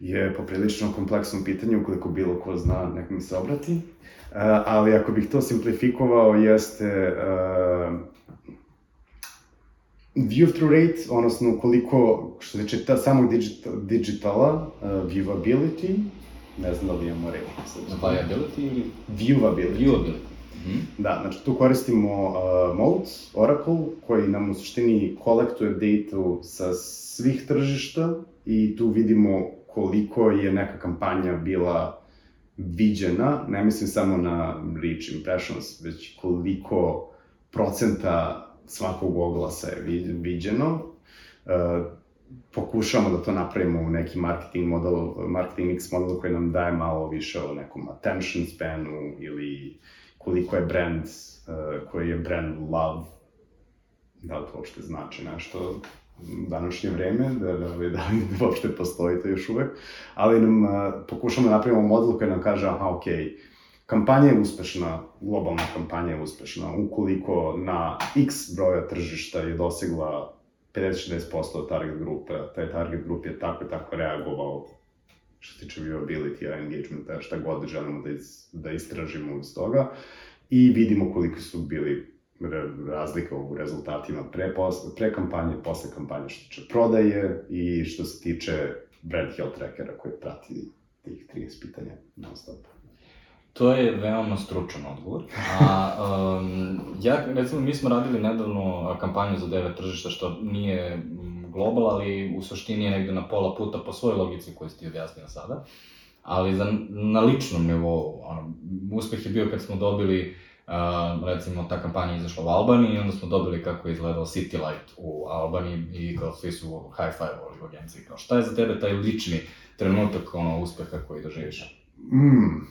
Je poprilično kompleksno pitanje, ukoliko bilo ko zna, nek mi se obrati. Uh, ali ako bih to simplifikovao, jeste uh, view-through rate, odnosno koliko, što se tiče ta, samog digital, digitala, uh, viewability, ne znam da li imamo reći. Viability ili? Viewability. Viewability. Mm -hmm. Da, znači tu koristimo uh, Mode, Oracle, koji nam u suštini kolektuje data sa svih tržišta i tu vidimo koliko je neka kampanja bila viđena, ne mislim samo na reach impressions, već koliko procenta svakog oglasa je viđeno. E, pokušamo da to napravimo u neki marketing model, marketing mix model koji nam daje malo više o nekom attention spanu ili koliko je brand, uh, koji je brand love, da li to uopšte znači nešto, današnje vreme, da, da, da, da uopšte postoji to još uvek, ali nam a, pokušamo da napravimo model koji nam kaže, aha, ok, kampanja je uspešna, globalna kampanja je uspešna, ukoliko na x broja tržišta je dosegla 50-60% target grupe, taj target grup je tako i tako reagovao što se tiče viewability, engagement, šta god želimo da, iz, da istražimo iz toga i vidimo koliko su bili razlika u rezultatima pre, posle, pre kampanje, posle kampanje što tiče prodaje i što se tiče brand health trackera koji prati tih 30 pitanja non stop. To je veoma stručan odgovor. A, um, ja, recimo, mi smo radili nedavno kampanju za devet tržišta, što nije global, ali u suštini je negde na pola puta po svojoj logici koju ste objasnila sada. Ali za, na ličnom nivou, ono, uspeh je bio kad smo dobili Uh, recimo, ta kampanja izašla u Albaniji i onda smo dobili kako je izgledao City Light u Albaniji i kao svi su high five u agenciji. Kao, šta je za tebe taj lični trenutak ono, uspeha koji doživiš? Mm.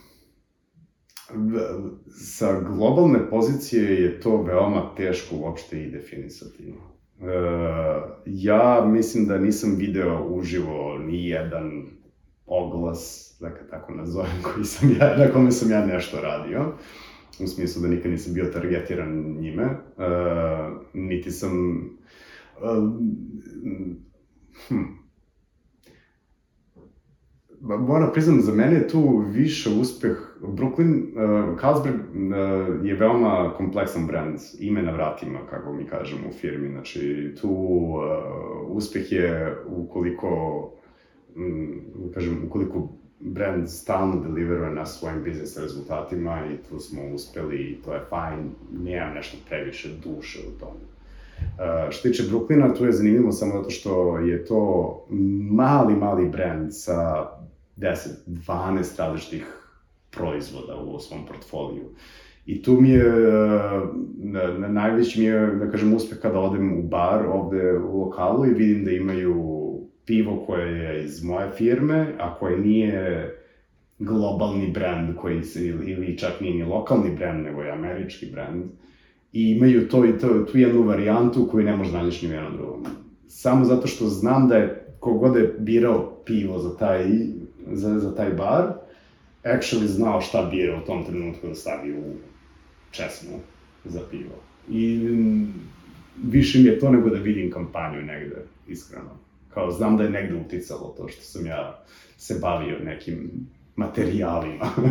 Sa globalne pozicije je to veoma teško uopšte i definisati. Uh, ja mislim da nisam video uživo ni jedan oglas, da tako nazovem, koji sam ja, na kome sam ja nešto radio. Uh, u smislu da nikad nisam bio targetiran njime, uh, niti sam... Uh, hm, moram priznam, za mene je tu više uspeh. Brooklyn, uh, Carlsberg uh, je veoma kompleksan brand, ime na vratima, kako mi kažemo u firmi. Znači, tu uh, uspeh je ukoliko, um, kažem, ukoliko brand stalno deliveruje na svojim biznis rezultatima i tu smo uspeli i to je fajn, nemam nešto previše duše u tome. Uh, što tiče Brooklyna, tu je zanimljivo samo zato što je to mali, mali brand sa 10-12 različitih proizvoda u svom portfoliju. I tu mi je, na, na najveći mi je, da kažem, uspeh kada odem u bar ovde u lokalu i vidim da imaju pivo koje je iz moje firme, a koje nije globalni brand koji se, ili čak nije ni lokalni brand, nego je američki brand, i imaju to i to, tu jednu varijantu koju ne može nađeš ni u jednom drugom. Samo zato što znam da je kogod je birao pivo za taj, za, za taj bar, actually znao šta bira u tom trenutku da stavi u česmu. za pivo. I mm, više mi je to nego da vidim kampanju negde, iskreno. Kao, znam da je negde uticalo to što sam ja se bavio nekim materijalima. Ove,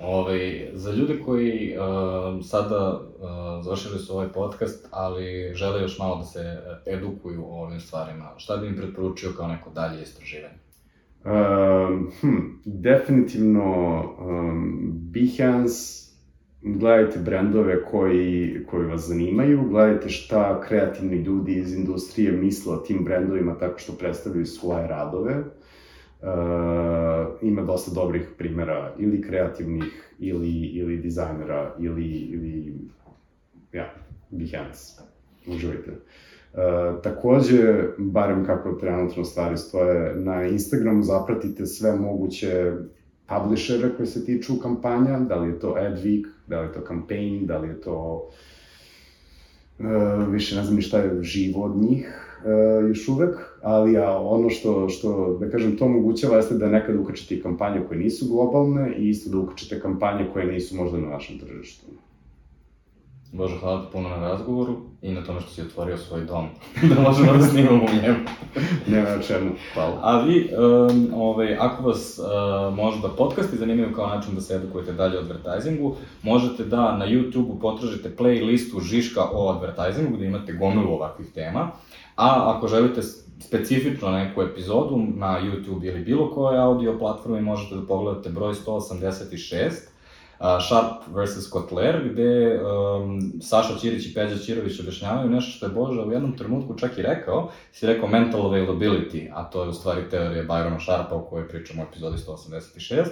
Ovaj, za ljude koji uh, sada uh, završili su ovaj podcast, ali žele još malo da se uh, edukuju o ovim stvarima, šta bi im preporučio kao neko dalje istraživanje? Um, hm, definitivno um, Behance, gledajte brendove koji, koji vas zanimaju, gledajte šta kreativni ljudi iz industrije misle o tim brendovima tako što predstavljaju svoje radove. Uh, ima dosta dobrih primera ili kreativnih ili, ili dizajnera ili, ili ja, Behance. Uživajte. Uh, takođe, barem kako trenutno stvari stoje, na Instagramu zapratite sve moguće publishere koji se tiču kampanja, da li je to Adweek, da li je to Campaign, da li je to uh, više ne znam ni šta je živo od njih uh, još uvek, ali a ono što, što, da kažem, to omogućava jeste da nekada ukačete i kampanje koje nisu globalne i isto da ukačete kampanje koje nisu možda na vašem tržištu. Bože, hvala ti puno na razgovoru i na tome što si otvorio svoj dom, da možemo da snimamo u njemu. Nema na čemu, hvala. A vi, um, ovaj, ako vas uh, možda podcasti zanimaju kao način da se edukujete dalje o advertisingu, možete da na YouTube-u potražite playlistu Žiška o advertisingu, gde imate gomilu ovakvih tema. A ako želite specifično neku epizodu na YouTube ili bilo kojoj audio platformi, možete da pogledate broj 186, uh, Sharp vs. Kotler, gde um, Saša Ćirić i Peđa Ćirović objašnjavaju nešto što je Boža u jednom trenutku čak i rekao, si rekao mental availability, a to je u stvari teorija Byrona Sharpa o kojoj pričamo u epizodi 186.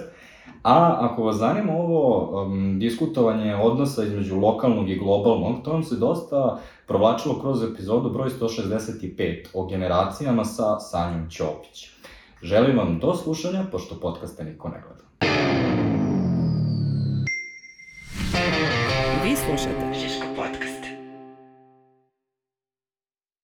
A ako vas zanima ovo um, diskutovanje odnosa između lokalnog i globalnog, to vam se dosta provlačilo kroz epizodu broj 165 o generacijama sa Sanjom Ćopić. Želim vam do slušanja, pošto podcaste niko ne gleda. Vi slušate Žiško podcast.